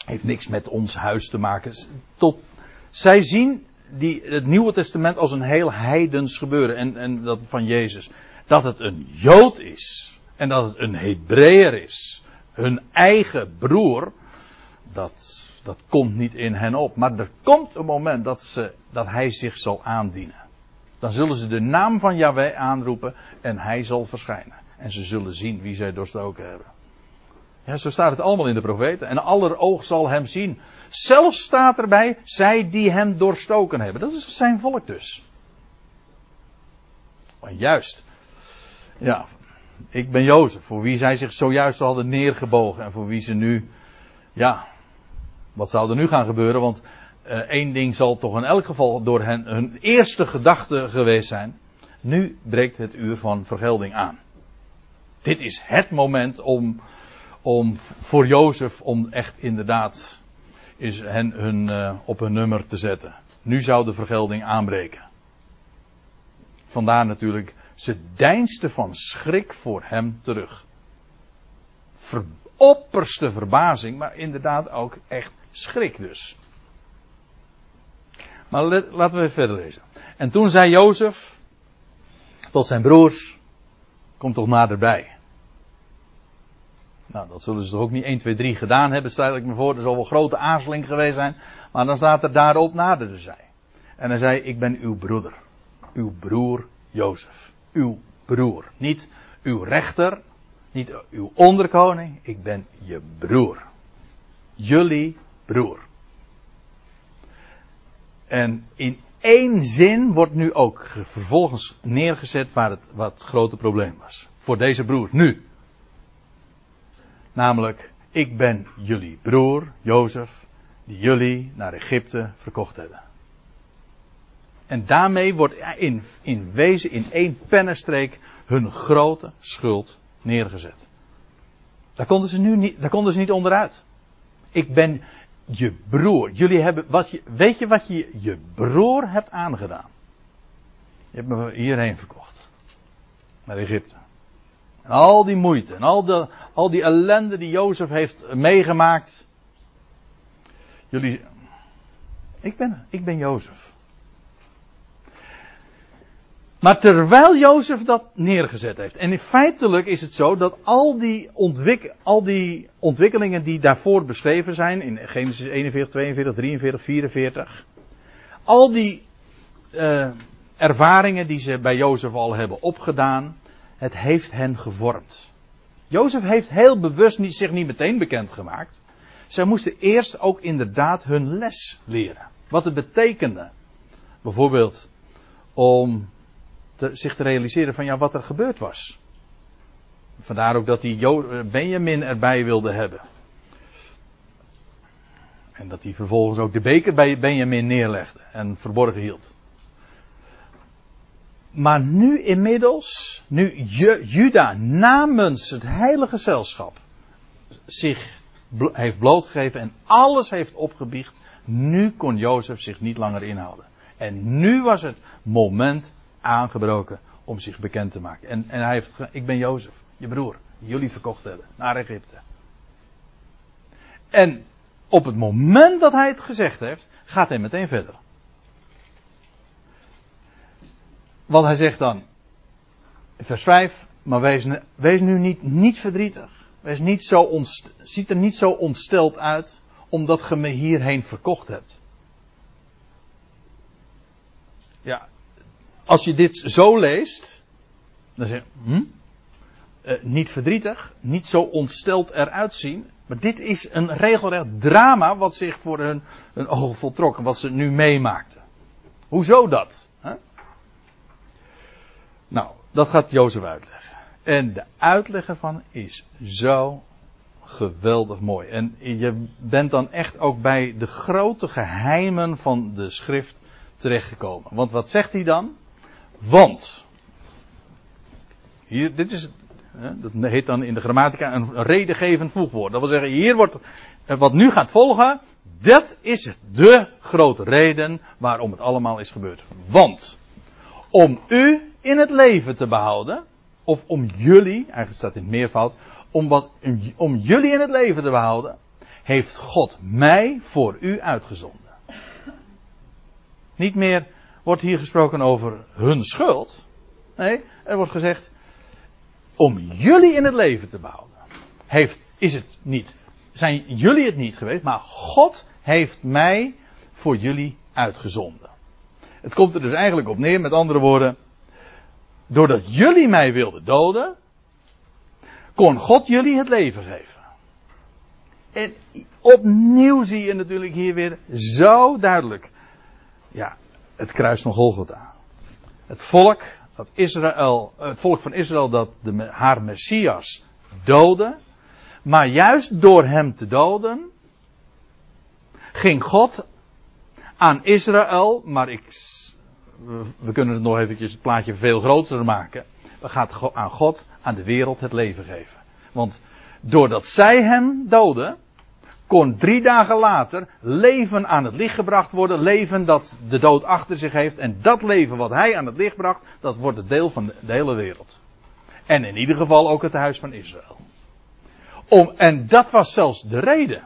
heeft niks met ons huis te maken. Tot, zij zien die, het Nieuwe Testament als een heel heidens gebeuren en, en dat van Jezus. Dat het een Jood is en dat het een Hebreeër is, hun eigen broer, dat, dat komt niet in hen op. Maar er komt een moment dat, ze, dat hij zich zal aandienen. Dan zullen ze de naam van Yahweh aanroepen en hij zal verschijnen. En ze zullen zien wie zij doorstoken hebben. Ja, zo staat het allemaal in de profeten. En aller oog zal hem zien. Zelfs staat erbij, zij die hem doorstoken hebben. Dat is zijn volk dus. Maar juist. Ja, ik ben Jozef, voor wie zij zich zojuist hadden neergebogen en voor wie ze nu, ja, wat zou er nu gaan gebeuren? Want uh, één ding zal toch in elk geval door hen hun eerste gedachte geweest zijn. Nu breekt het uur van vergelding aan. Dit is het moment om, om voor Jozef om echt inderdaad is hen hun, uh, op hun nummer te zetten. Nu zou de vergelding aanbreken. Vandaar natuurlijk, ze deinsten van schrik voor hem terug. Opperste verbazing, maar inderdaad ook echt schrik dus. Maar laten we even verder lezen. En toen zei Jozef tot zijn broers, kom toch naderbij. Nou, dat zullen ze toch ook niet 1, 2, 3 gedaan hebben, stel ik me voor. Er zal wel grote aarzeling geweest zijn. Maar dan staat er daarop naderde zij. En hij zei, ik ben uw broeder. Uw broer Jozef. Uw broer. Niet uw rechter. Niet uw onderkoning. Ik ben je broer. Jullie broer. En in één zin wordt nu ook vervolgens neergezet waar het, wat grote probleem was. Voor deze broers, nu. Namelijk, ik ben jullie broer, Jozef, die jullie naar Egypte verkocht hebben. En daarmee wordt in, in wezen in één pennenstreek hun grote schuld neergezet. Daar konden ze nu niet, daar konden ze niet onderuit. Ik ben je broer. Jullie hebben, je, weet je wat je je broer hebt aangedaan? Je hebt me hierheen verkocht. Naar Egypte. En al die moeite en al, de, al die ellende die Jozef heeft meegemaakt. Jullie, ik ben, ik ben Jozef. Maar terwijl Jozef dat neergezet heeft. En feitelijk is het zo dat al die, ontwik, al die ontwikkelingen die daarvoor beschreven zijn. In Genesis 41, 42, 43, 44. Al die uh, ervaringen die ze bij Jozef al hebben opgedaan. Het heeft hen gevormd. Jozef heeft heel bewust niet, zich niet meteen bekendgemaakt. Zij moesten eerst ook inderdaad hun les leren. Wat het betekende. Bijvoorbeeld om te, zich te realiseren van ja, wat er gebeurd was. Vandaar ook dat hij eh, Benjamin erbij wilde hebben. En dat hij vervolgens ook de beker bij Benjamin neerlegde en verborgen hield. Maar nu inmiddels, nu Juda namens het heilige gezelschap zich heeft blootgegeven en alles heeft opgebiecht, nu kon Jozef zich niet langer inhouden. En nu was het moment aangebroken om zich bekend te maken. En, en hij heeft, ik ben Jozef, je broer, jullie verkocht hebben naar Egypte. En op het moment dat hij het gezegd heeft, gaat hij meteen verder. Want hij zegt dan, vers 5, maar wees, wees nu niet, niet verdrietig. Wees niet zo ontst, ziet er niet zo ontsteld uit, omdat ge me hierheen verkocht hebt. Ja, als je dit zo leest, dan zeg je, hm? Uh, niet verdrietig, niet zo ontsteld eruit zien. Maar dit is een regelrecht drama wat zich voor hun, ogen voltrok, wat ze nu meemaakten. Hoezo dat? Huh? Nou, dat gaat Jozef uitleggen. En de uitleg ervan is zo geweldig mooi. En je bent dan echt ook bij de grote geheimen van de schrift terechtgekomen. Want wat zegt hij dan? Want. Hier, dit is, dat heet dan in de grammatica een redengevend voegwoord. Dat wil zeggen, hier wordt, wat nu gaat volgen, dat is de grote reden waarom het allemaal is gebeurd. Want, om u in het leven te behouden, of om jullie, eigenlijk staat in het meervoud, om, wat, om jullie in het leven te behouden, heeft God mij voor u uitgezonden. Niet meer wordt hier gesproken over hun schuld. Nee, er wordt gezegd, om jullie in het leven te behouden. Heeft, is het niet, zijn jullie het niet geweest, maar God heeft mij voor jullie uitgezonden. Het komt er dus eigenlijk op neer, met andere woorden, doordat jullie mij wilden doden, kon God jullie het leven geven. En opnieuw zie je natuurlijk hier weer zo duidelijk. Ja, het kruis van Golgotha. Het volk, dat Israël, het volk van Israël dat de, haar Messias doodde. Maar juist door hem te doden, ging God aan Israël, maar ik, we kunnen het nog eventjes het plaatje veel groter maken. We gaan aan God, aan de wereld het leven geven. Want doordat zij hem doden, kon drie dagen later leven aan het licht gebracht worden. Leven dat de dood achter zich heeft. En dat leven wat hij aan het licht bracht, dat wordt het deel van de hele wereld. En in ieder geval ook het huis van Israël. Om, en dat was zelfs de reden.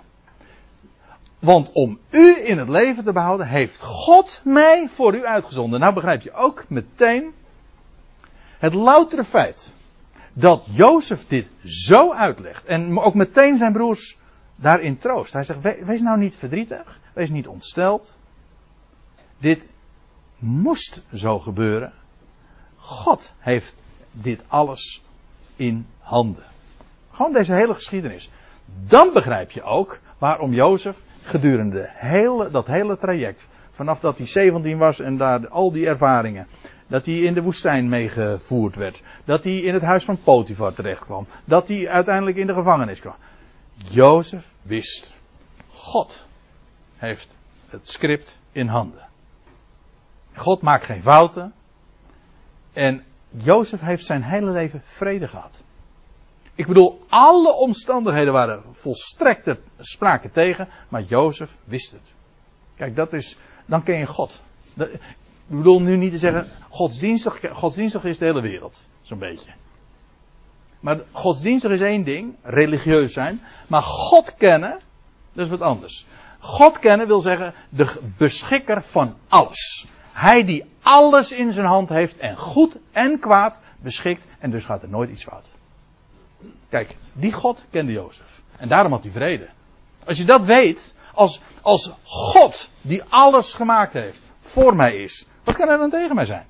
Want om u in het leven te behouden, heeft God mij voor u uitgezonden. Nou begrijp je ook meteen het loutere feit dat Jozef dit zo uitlegt. En ook meteen zijn broers daarin troost. Hij zegt, wees nou niet verdrietig, wees niet ontsteld. Dit moest zo gebeuren. God heeft dit alles in handen. Gewoon deze hele geschiedenis. Dan begrijp je ook waarom Jozef gedurende hele, dat hele traject, vanaf dat hij 17 was en daar al die ervaringen, dat hij in de woestijn meegevoerd werd, dat hij in het huis van Potifar terecht kwam, dat hij uiteindelijk in de gevangenis kwam. Jozef wist, God heeft het script in handen. God maakt geen fouten. En Jozef heeft zijn hele leven vrede gehad. Ik bedoel, alle omstandigheden waren volstrekte sprake tegen, maar Jozef wist het. Kijk, dat is, dan ken je God. ik bedoel nu niet te zeggen, godsdienstig, godsdienstig is de hele wereld. Zo'n beetje. Maar godsdienstig is één ding, religieus zijn. Maar God kennen, dat is wat anders. God kennen wil zeggen de beschikker van alles. Hij die alles in zijn hand heeft en goed en kwaad beschikt en dus gaat er nooit iets fout. Kijk, die God kende Jozef. En daarom had hij vrede. Als je dat weet, als, als God die alles gemaakt heeft, voor mij is, wat kan er dan tegen mij zijn?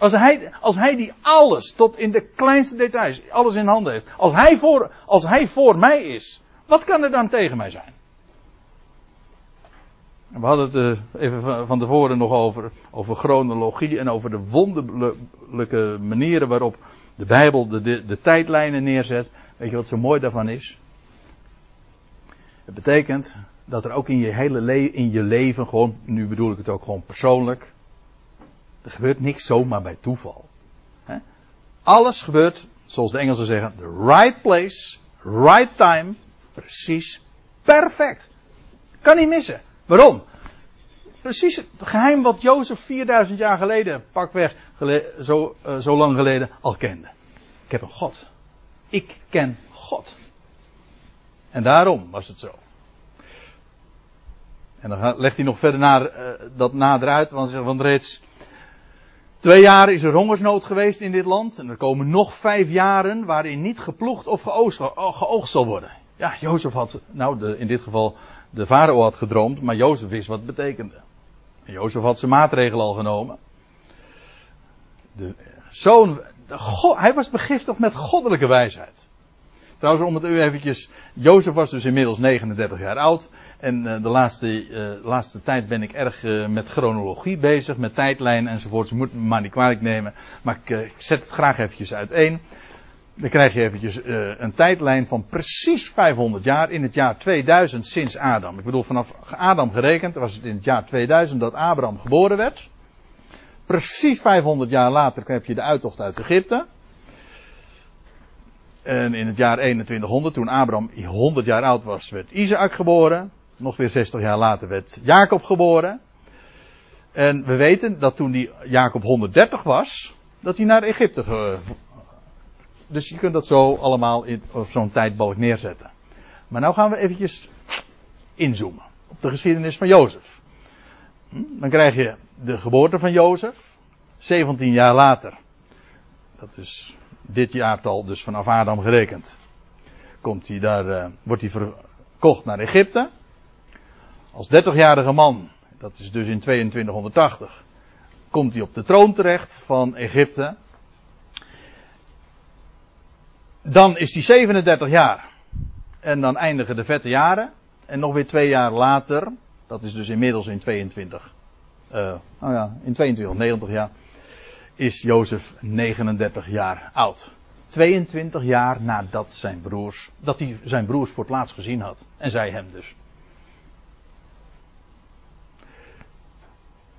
Als hij, als hij die alles, tot in de kleinste details, alles in handen heeft. Als hij, voor, als hij voor mij is, wat kan er dan tegen mij zijn? We hadden het uh, even van tevoren nog over, over chronologie en over de wonderlijke manieren waarop de Bijbel de, de, de tijdlijnen neerzet. Weet je wat zo mooi daarvan is? Het betekent dat er ook in je hele le in je leven, gewoon, nu bedoel ik het ook gewoon persoonlijk, er gebeurt niks zomaar bij toeval. Alles gebeurt, zoals de Engelsen zeggen, the right place, right time, precies, perfect. Kan niet missen. Waarom? Precies het geheim wat Jozef 4000 jaar geleden, pakweg zo, uh, zo lang geleden, al kende. Ik heb een God. Ik ken God. En daarom was het zo. En dan legt hij nog verder naar, uh, dat nader uit, want, want reeds twee jaar is er hongersnood geweest in dit land. En er komen nog vijf jaren waarin niet geploegd of geoogst, oh, zal worden. Ja, Jozef had, nou de, in dit geval de farao had gedroomd, maar Jozef wist wat het betekende. En Jozef had zijn maatregelen al genomen. De zoon, God, hij was begiftigd met goddelijke wijsheid. Trouwens, om het u eventjes. Jozef was dus inmiddels 39 jaar oud. En uh, de laatste, uh, laatste tijd ben ik erg uh, met chronologie bezig, met tijdlijn enzovoort. Je moet me maar niet kwalijk nemen. Maar ik, ik zet het graag eventjes uiteen. Dan krijg je eventjes een tijdlijn van precies 500 jaar in het jaar 2000 sinds Adam. Ik bedoel, vanaf Adam gerekend was het in het jaar 2000 dat Abraham geboren werd. Precies 500 jaar later heb je de uittocht uit Egypte. En in het jaar 2100, toen Abraham 100 jaar oud was, werd Isaac geboren. Nog weer 60 jaar later werd Jacob geboren. En we weten dat toen die Jacob 130 was, dat hij naar Egypte. Ge... Dus je kunt dat zo allemaal in, op zo'n tijdbalk neerzetten. Maar nou gaan we eventjes inzoomen op de geschiedenis van Jozef. Hm? Dan krijg je de geboorte van Jozef. 17 jaar later. Dat is dit jaartal dus vanaf Adam gerekend. Komt hij daar, uh, wordt hij verkocht naar Egypte. Als 30-jarige man, dat is dus in 2280, komt hij op de troon terecht van Egypte. Dan is hij 37 jaar. En dan eindigen de vette jaren. En nog weer twee jaar later, dat is dus inmiddels in 22, uh, nou ja, in 22, 90 jaar, is Jozef 39 jaar oud. 22 jaar nadat zijn broers, dat hij zijn broers voor het laatst gezien had. En zij hem dus.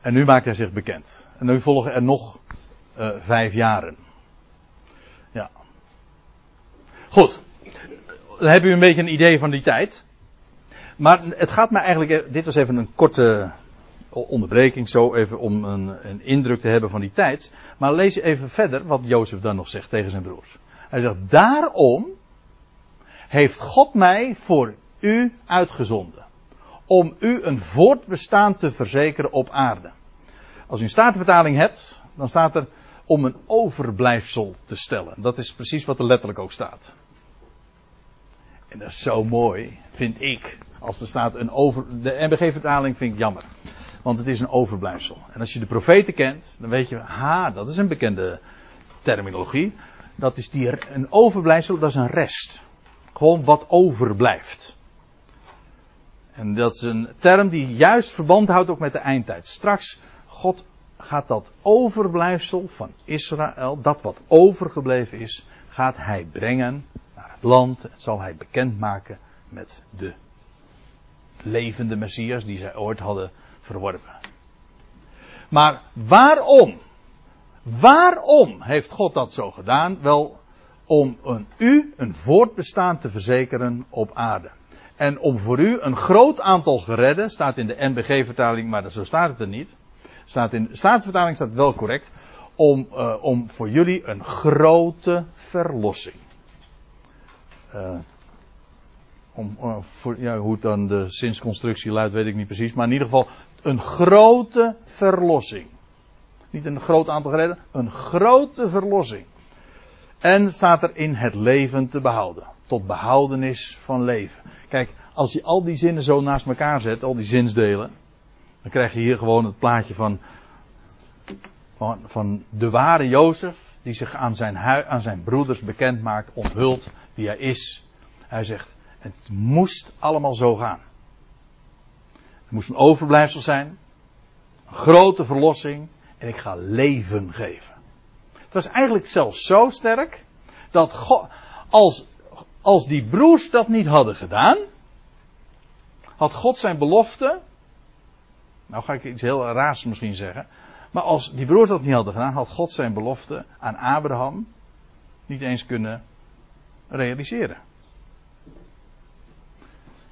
En nu maakt hij zich bekend. En nu volgen er nog uh, vijf jaren. Ja. Goed. Dan heb u een beetje een idee van die tijd. Maar het gaat me eigenlijk, dit was even een korte onderbreking, zo even om een, een, indruk te hebben van die tijd. Maar lees even verder wat Jozef dan nog zegt tegen zijn broers. Hij zegt, daarom heeft God mij voor u uitgezonden. Om u een voortbestaan te verzekeren op aarde. Als u een statenvertaling hebt, dan staat er om een overblijfsel te stellen. Dat is precies wat er letterlijk ook staat. En dat is zo mooi, vind ik. Als er staat een over. De NBG-vertaling vind ik jammer. Want het is een overblijfsel. En als je de profeten kent, dan weet je, ha, dat is een bekende terminologie. Dat is die, een overblijfsel, dat is een rest. Gewoon wat overblijft. En dat is een term die juist verband houdt ook met de eindtijd. Straks, God gaat dat overblijfsel van Israël, dat wat overgebleven is, gaat hij brengen naar het land. En zal hij bekendmaken met de levende Messias die zij ooit hadden verworpen. Maar waarom? Waarom heeft God dat zo gedaan? Wel, om een, u een voortbestaan te verzekeren op aarde. En om voor u een groot aantal geredden, staat in de NBG-vertaling, maar zo staat het er niet. Staat in de Staatsvertaling staat wel correct. om, uh, om voor jullie een grote verlossing. Uh, om, uh, voor, ja, hoe het dan de zinsconstructie luidt, weet ik niet precies. Maar in ieder geval een grote verlossing. Niet een groot aantal gereden, een grote verlossing. En staat er in het leven te behouden. Tot behoudenis van leven. Kijk, als je al die zinnen zo naast elkaar zet, al die zinsdelen. Dan krijg je hier gewoon het plaatje van, van, van de ware Jozef. Die zich aan zijn, aan zijn broeders bekend maakt, onthult wie hij is. Hij zegt, het moest allemaal zo gaan. Het moest een overblijfsel zijn. Een grote verlossing. En ik ga leven geven. Het was eigenlijk zelfs zo sterk. Dat God, als, als die broers dat niet hadden gedaan. Had God zijn belofte. Nou ga ik iets heel raars misschien zeggen. Maar als die broers dat niet hadden gedaan. Had God zijn belofte aan Abraham. Niet eens kunnen realiseren.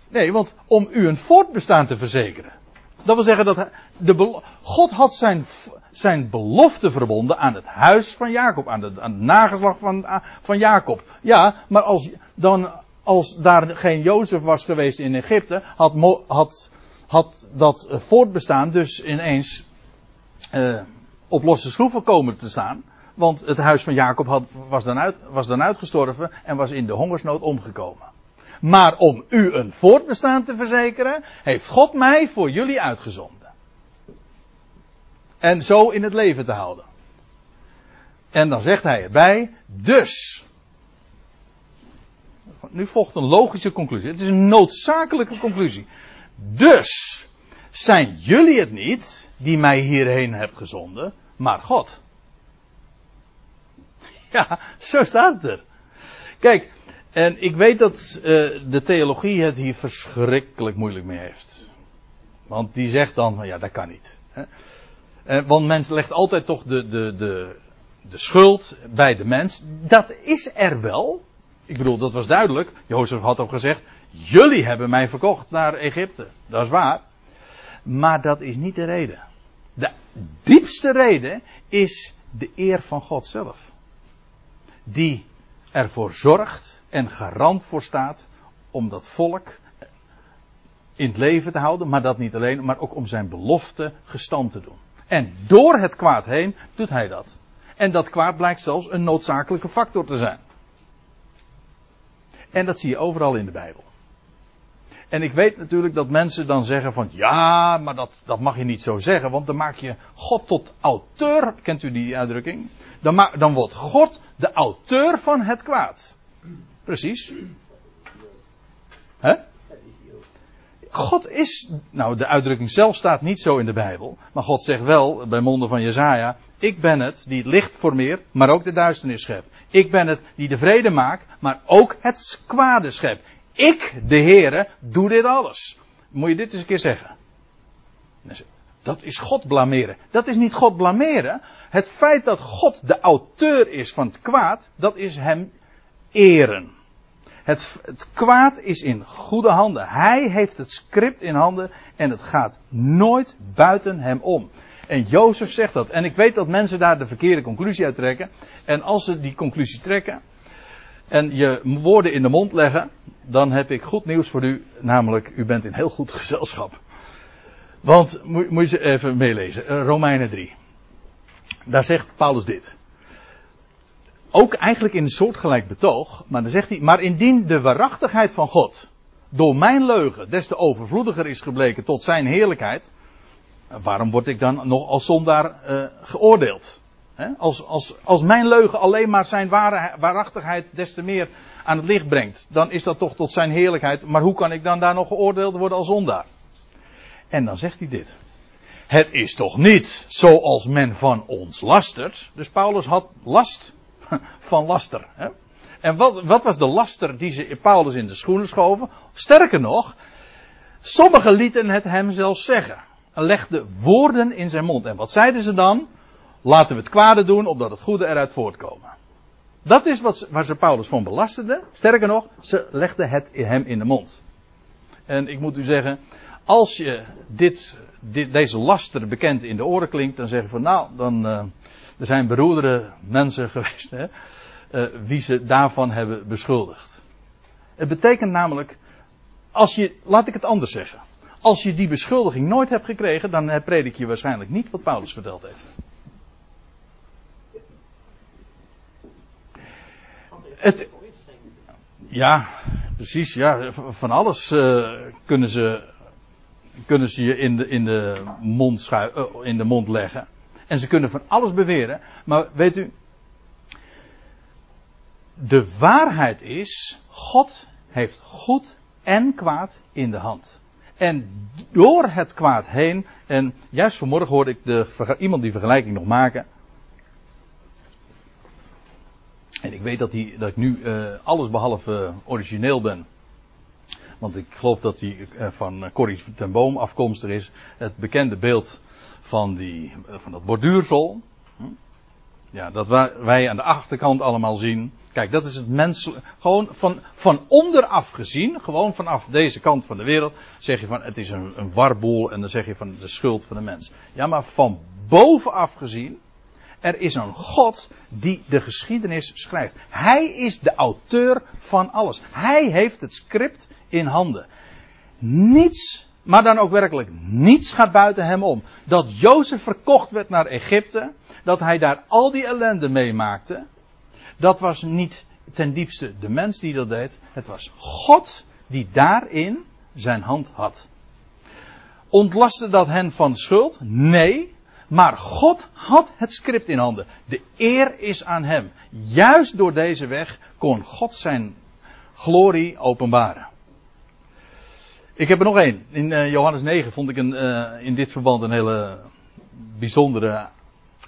Nee, want om u een voortbestaan te verzekeren. Dat wil zeggen dat de, God had zijn, zijn belofte verbonden aan het huis van Jacob, aan, het nageslag van, van Jacob. Ja, maar als, dan, als daar geen Jozef was geweest in Egypte, had, had, had dat voortbestaan dus ineens uh, op losse schroeven komen te staan. Want het huis van Jacob had, was, dan uit, was dan uitgestorven en was in de hongersnood omgekomen. Maar om u een voortbestaan te verzekeren, heeft God mij voor jullie uitgezonden. En zo in het leven te houden. En dan zegt hij erbij, dus. Nu volgt een logische conclusie. Het is een noodzakelijke conclusie. Dus zijn jullie het niet die mij hierheen hebt gezonden, maar God. Ja, zo staat het er. Kijk, en ik weet dat uh, de theologie het hier verschrikkelijk moeilijk mee heeft. Want die zegt dan ja, dat kan niet. Hè? Uh, want mens legt altijd toch de, de, de, de schuld bij de mens. Dat is er wel. Ik bedoel, dat was duidelijk. Jozef had ook gezegd: Jullie hebben mij verkocht naar Egypte. Dat is waar. Maar dat is niet de reden. De diepste reden is de eer van God zelf. Die ervoor zorgt en garant voor staat om dat volk in het leven te houden, maar dat niet alleen, maar ook om zijn belofte gestand te doen. En door het kwaad heen doet hij dat. En dat kwaad blijkt zelfs een noodzakelijke factor te zijn. En dat zie je overal in de Bijbel. En ik weet natuurlijk dat mensen dan zeggen van ja, maar dat, dat mag je niet zo zeggen, want dan maak je God tot auteur. Kent u die uitdrukking? Dan, dan wordt God de auteur van het kwaad. Precies. Hè? God is, nou de uitdrukking zelf staat niet zo in de Bijbel, maar God zegt wel bij monden van Jezaja, ik ben het die het licht formeert, maar ook de duisternis schept. Ik ben het die de vrede maakt, maar ook het kwade schept. Ik, de Heere, doe dit alles. Moet je dit eens een keer zeggen. Dat is God blameren. Dat is niet God blameren. Het feit dat God de auteur is van het kwaad, dat is hem eren. Het, kwaad is in goede handen. Hij heeft het script in handen en het gaat nooit buiten hem om. En Jozef zegt dat. En ik weet dat mensen daar de verkeerde conclusie uit trekken. En als ze die conclusie trekken en je woorden in de mond leggen, dan heb ik goed nieuws voor u. Namelijk, u bent in heel goed gezelschap. Want, moet, je ze even meelezen. Uh, Romeinen 3. Daar zegt Paulus dit. Ook eigenlijk in een soortgelijk betoog. Maar dan zegt hij, maar indien de waarachtigheid van God door mijn leugen des te overvloediger is gebleken tot zijn heerlijkheid. Waarom word ik dan nog als zondaar uh, geoordeeld? Als, als, als mijn leugen alleen maar zijn ware, waarachtigheid des te meer aan het licht brengt, dan is dat toch tot zijn heerlijkheid. Maar hoe kan ik dan daar nog geoordeeld worden als zondaar? En dan zegt hij dit. Het is toch niet zoals men van ons lastert. Dus Paulus had last van laster. Hè? En wat, wat, was de laster die ze Paulus in de schoenen schoven? Sterker nog, sommigen lieten het hem zelfs zeggen. En legden woorden in zijn mond. En wat zeiden ze dan? Laten we het kwade doen, opdat het goede eruit voortkomen. Dat is wat, waar ze Paulus van belasterden. Sterker nog, ze legden het hem in de mond. En ik moet u zeggen, als je dit, dit, deze laster bekend in de oren klinkt, dan zeg je van nou, dan, uh, Er zijn beroerdere mensen geweest, hè, uh, wie ze daarvan hebben beschuldigd. Het betekent namelijk, als je, laat ik het anders zeggen. Als je die beschuldiging nooit hebt gekregen, dan predik je waarschijnlijk niet wat Paulus verteld heeft. Het, ja, precies, ja, van alles uh, kunnen ze, kunnen ze je in de, in de mond uh, in de mond leggen. En ze kunnen van alles beweren. Maar weet u, de waarheid is, God heeft goed en kwaad in de hand. En door het kwaad heen, en juist vanmorgen hoorde ik de, iemand die vergelijking nog maken. En ik weet dat, die, dat ik nu uh, alles behalve origineel ben. Want ik geloof dat hij uh, van Corrie ten Boom afkomstig is. Het bekende beeld van, die, van dat borduursel. Hm? Ja, dat wij aan de achterkant allemaal zien. Kijk, dat is het menselijk. Gewoon van, van onderaf gezien, gewoon vanaf deze kant van de wereld, zeg je van het is een, een warboel en dan zeg je van de schuld van de mens. Ja, maar van bovenaf gezien, er is een God die de geschiedenis schrijft. Hij is de auteur van alles. Hij heeft het script in handen. Niets, maar dan ook werkelijk niets gaat buiten hem om. Dat Jozef verkocht werd naar Egypte, dat hij daar al die ellende meemaakte, dat was niet ten diepste de mens die dat deed. Het was God die daarin zijn hand had. Ontlastte dat hen van schuld? Nee. Maar God had het script in handen. De eer is aan hem. Juist door deze weg kon God zijn glorie openbaren. Ik heb er nog één. In uh, Johannes 9 vond ik een, uh, in dit verband een hele bijzondere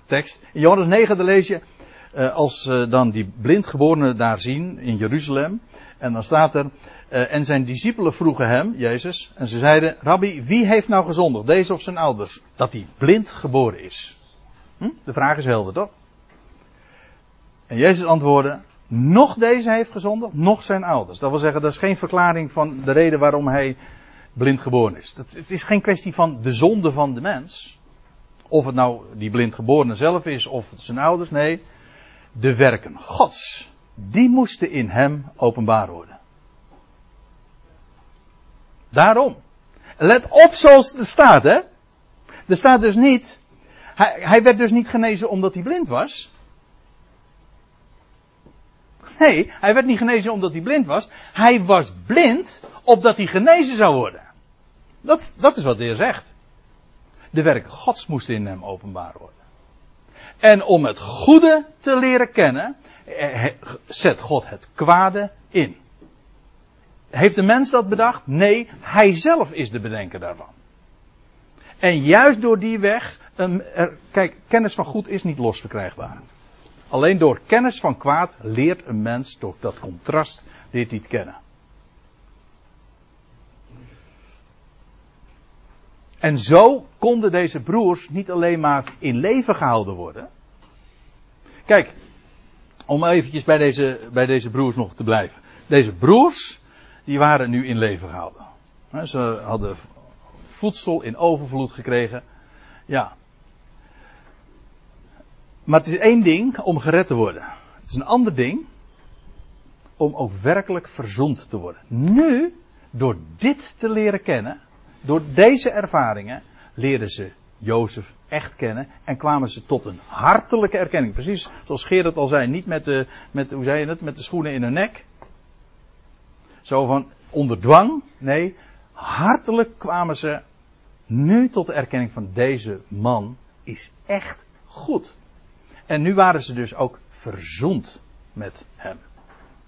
tekst. In Johannes 9 daar lees je, uh, als dan die blindgeborenen daar zien in Jeruzalem. En dan staat er, en zijn discipelen vroegen hem, Jezus, en ze zeiden, Rabbi, wie heeft nou gezondigd, deze of zijn ouders, dat hij blind geboren is? Hm? De vraag is helder, toch? En Jezus antwoordde, nog deze heeft gezondigd, nog zijn ouders. Dat wil zeggen, dat is geen verklaring van de reden waarom hij blind geboren is. Dat, het is geen kwestie van de zonde van de mens. Of het nou die blindgeborene zelf is of het zijn ouders. Nee, de werken Gods. Die moesten in hem openbaar worden. Daarom. Let op zoals het staat, hè. Er staat dus niet. Hij, hij werd dus niet genezen omdat hij blind was. Nee, hij werd niet genezen omdat hij blind was. Hij was blind opdat hij genezen zou worden. Dat, dat is wat de Heer zegt. De werken Gods moesten in hem openbaar worden. En om het goede te leren kennen, eh, zet God het kwade in. Heeft de mens dat bedacht? Nee, hij zelf is de bedenker daarvan. En juist door die weg, er, kijk, kennis van goed is niet los verkrijgbaar. Alleen door kennis van kwaad leert een mens, door dat contrast, hij het kennen. En zo konden deze broers niet alleen maar in leven gehouden worden. Kijk, om eventjes bij deze, bij deze broers nog te blijven. Deze broers, die waren nu in leven gehouden. Ze hadden voedsel in overvloed gekregen. Ja. Maar het is één ding om gered te worden. Het is een ander ding om ook werkelijk verzoend te worden. Nu, door dit te leren kennen, door deze ervaringen, leerden ze Jozef echt kennen en kwamen ze tot een hartelijke erkenning. Precies zoals Gerard al zei, niet met de, met, hoe zei je het, met de schoenen in hun nek. Zo van onder dwang. Nee, hartelijk kwamen ze nu tot de erkenning van deze man is echt goed. En nu waren ze dus ook verzoend met hem.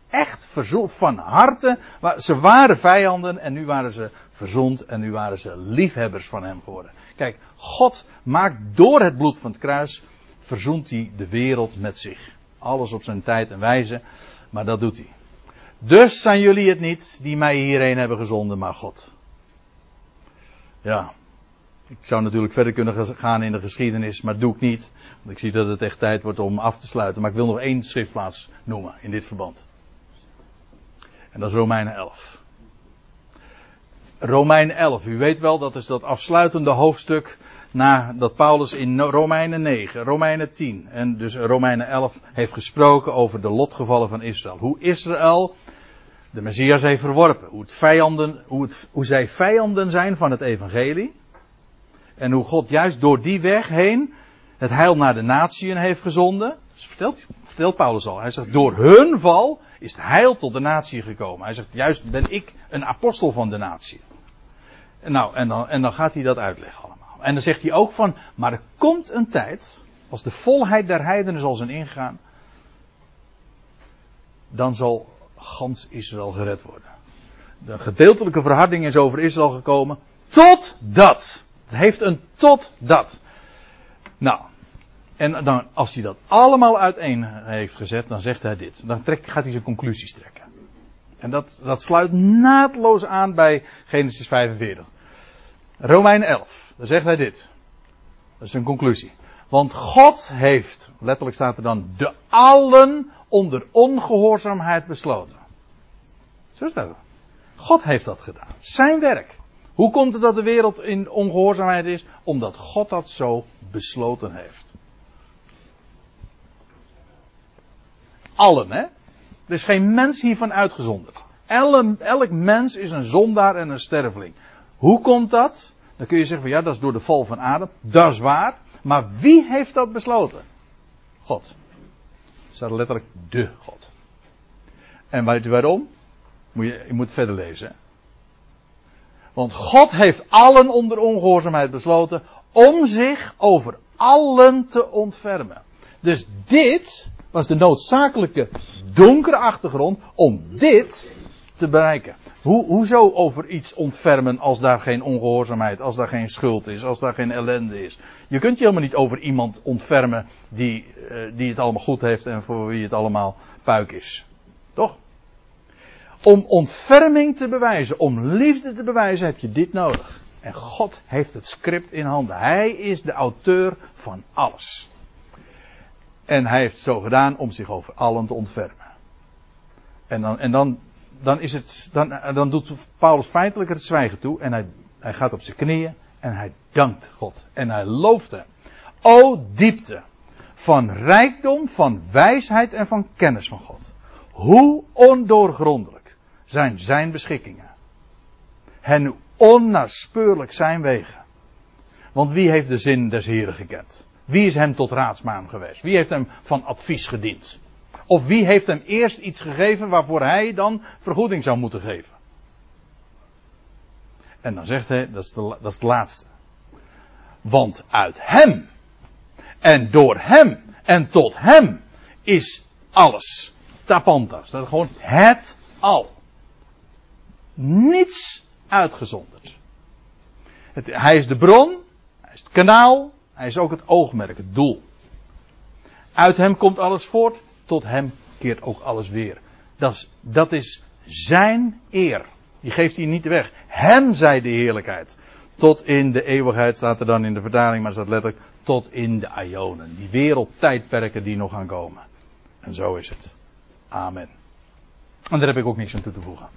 Echt verzoend van harte. Ze waren vijanden en nu waren ze verzond en nu waren ze liefhebbers van hem geworden. Kijk, God maakt door het bloed van het kruis, verzoent hij de wereld met zich. Alles op zijn tijd en wijze, maar dat doet hij. Dus zijn jullie het niet die mij hierheen hebben gezonden, maar God. Ja, ik zou natuurlijk verder kunnen gaan in de geschiedenis, maar doe ik niet. Want ik zie dat het echt tijd wordt om af te sluiten. Maar ik wil nog één schriftplaats noemen in dit verband. En dat is Romeinen 11. Romein 11. U weet wel, dat is dat afsluitende hoofdstuk. nadat Paulus in Romeinen 9, Romeinen 10 en dus Romeinen 11 heeft gesproken over de lotgevallen van Israël. Hoe Israël de Messias heeft verworpen. Hoe, het vijanden, hoe zij vijanden zijn van het evangelie. En hoe God juist door die weg heen het heil naar de natieën heeft gezonden. Vertelt, vertelt Paulus al. Hij zegt, door hun val is het heil tot de natie gekomen. Hij zegt, juist ben ik een apostel van de natie. Nou, en dan, en dan gaat hij dat uitleggen allemaal. En dan zegt hij ook van, maar er komt een tijd, als de volheid der heidenen zal zijn ingegaan, dan zal gans Israël gered worden. De gedeeltelijke verharding is over Israël gekomen, tot dat. Het heeft een tot dat. Nou, en dan, als hij dat allemaal uiteen heeft gezet, dan zegt hij dit. Dan trekt, gaat hij zijn conclusies trekken. En dat, dat sluit naadloos aan bij Genesis 45. Romein 11, dan zegt hij dit. Dat is een conclusie. Want God heeft, letterlijk staat er dan, de allen onder ongehoorzaamheid besloten. Zo staat het. God heeft dat gedaan. Zijn werk. Hoe komt het dat de wereld in ongehoorzaamheid is? Omdat God dat zo besloten heeft. Allen, hè? Er is geen mens hiervan uitgezonderd. Elk, elk mens is een zondaar en een sterveling. Hoe komt dat? Dan kun je zeggen van ja, dat is door de val van Adam. Dat is waar. Maar wie heeft dat besloten? God. Er staat letterlijk de God. En weet waarom? Moet je, je moet verder lezen. Want God heeft allen onder ongehoorzaamheid besloten om zich over allen te ontfermen. Dus dit was de noodzakelijke donkere achtergrond om dit te bereiken. Hoe, hoezo over iets ontfermen als daar geen ongehoorzaamheid, als daar geen schuld is, als daar geen ellende is? Je kunt je helemaal niet over iemand ontfermen die, uh, die het allemaal goed heeft en voor wie het allemaal puik is. Toch? Om ontferming te bewijzen, om liefde te bewijzen, heb je dit nodig. En God heeft het script in handen. Hij is de auteur van alles. En hij heeft het zo gedaan om zich over allen te ontfermen. En dan, en dan, dan, is het, dan, dan doet Paulus feitelijk het zwijgen toe. En hij, hij gaat op zijn knieën en hij dankt God. En hij looft hem. O diepte van rijkdom, van wijsheid en van kennis van God. Hoe ondoorgrondelijk zijn zijn beschikkingen. En hoe onnaspeurlijk zijn wegen. Want wie heeft de zin des Heren gekend? Wie is hem tot raadsmaan geweest? Wie heeft hem van advies gediend? Of wie heeft hem eerst iets gegeven waarvoor hij dan vergoeding zou moeten geven? En dan zegt hij, dat is, de, dat is het laatste. Want uit hem en door hem en tot hem is alles. Tapantas. Dat is gewoon het al. Niets uitgezonderd. Het, hij is de bron, hij is het kanaal, hij is ook het oogmerk, het doel. Uit hem komt alles voort, tot hem keert ook alles weer. Dat is, dat is zijn eer. Die geeft hij niet weg. Hem zij de heerlijkheid. Tot in de eeuwigheid staat er dan in de vertaling, maar staat letterlijk tot in de Ionen. Die wereldtijdperken die nog gaan komen. En zo is het. Amen. En daar heb ik ook niks aan toe te voegen.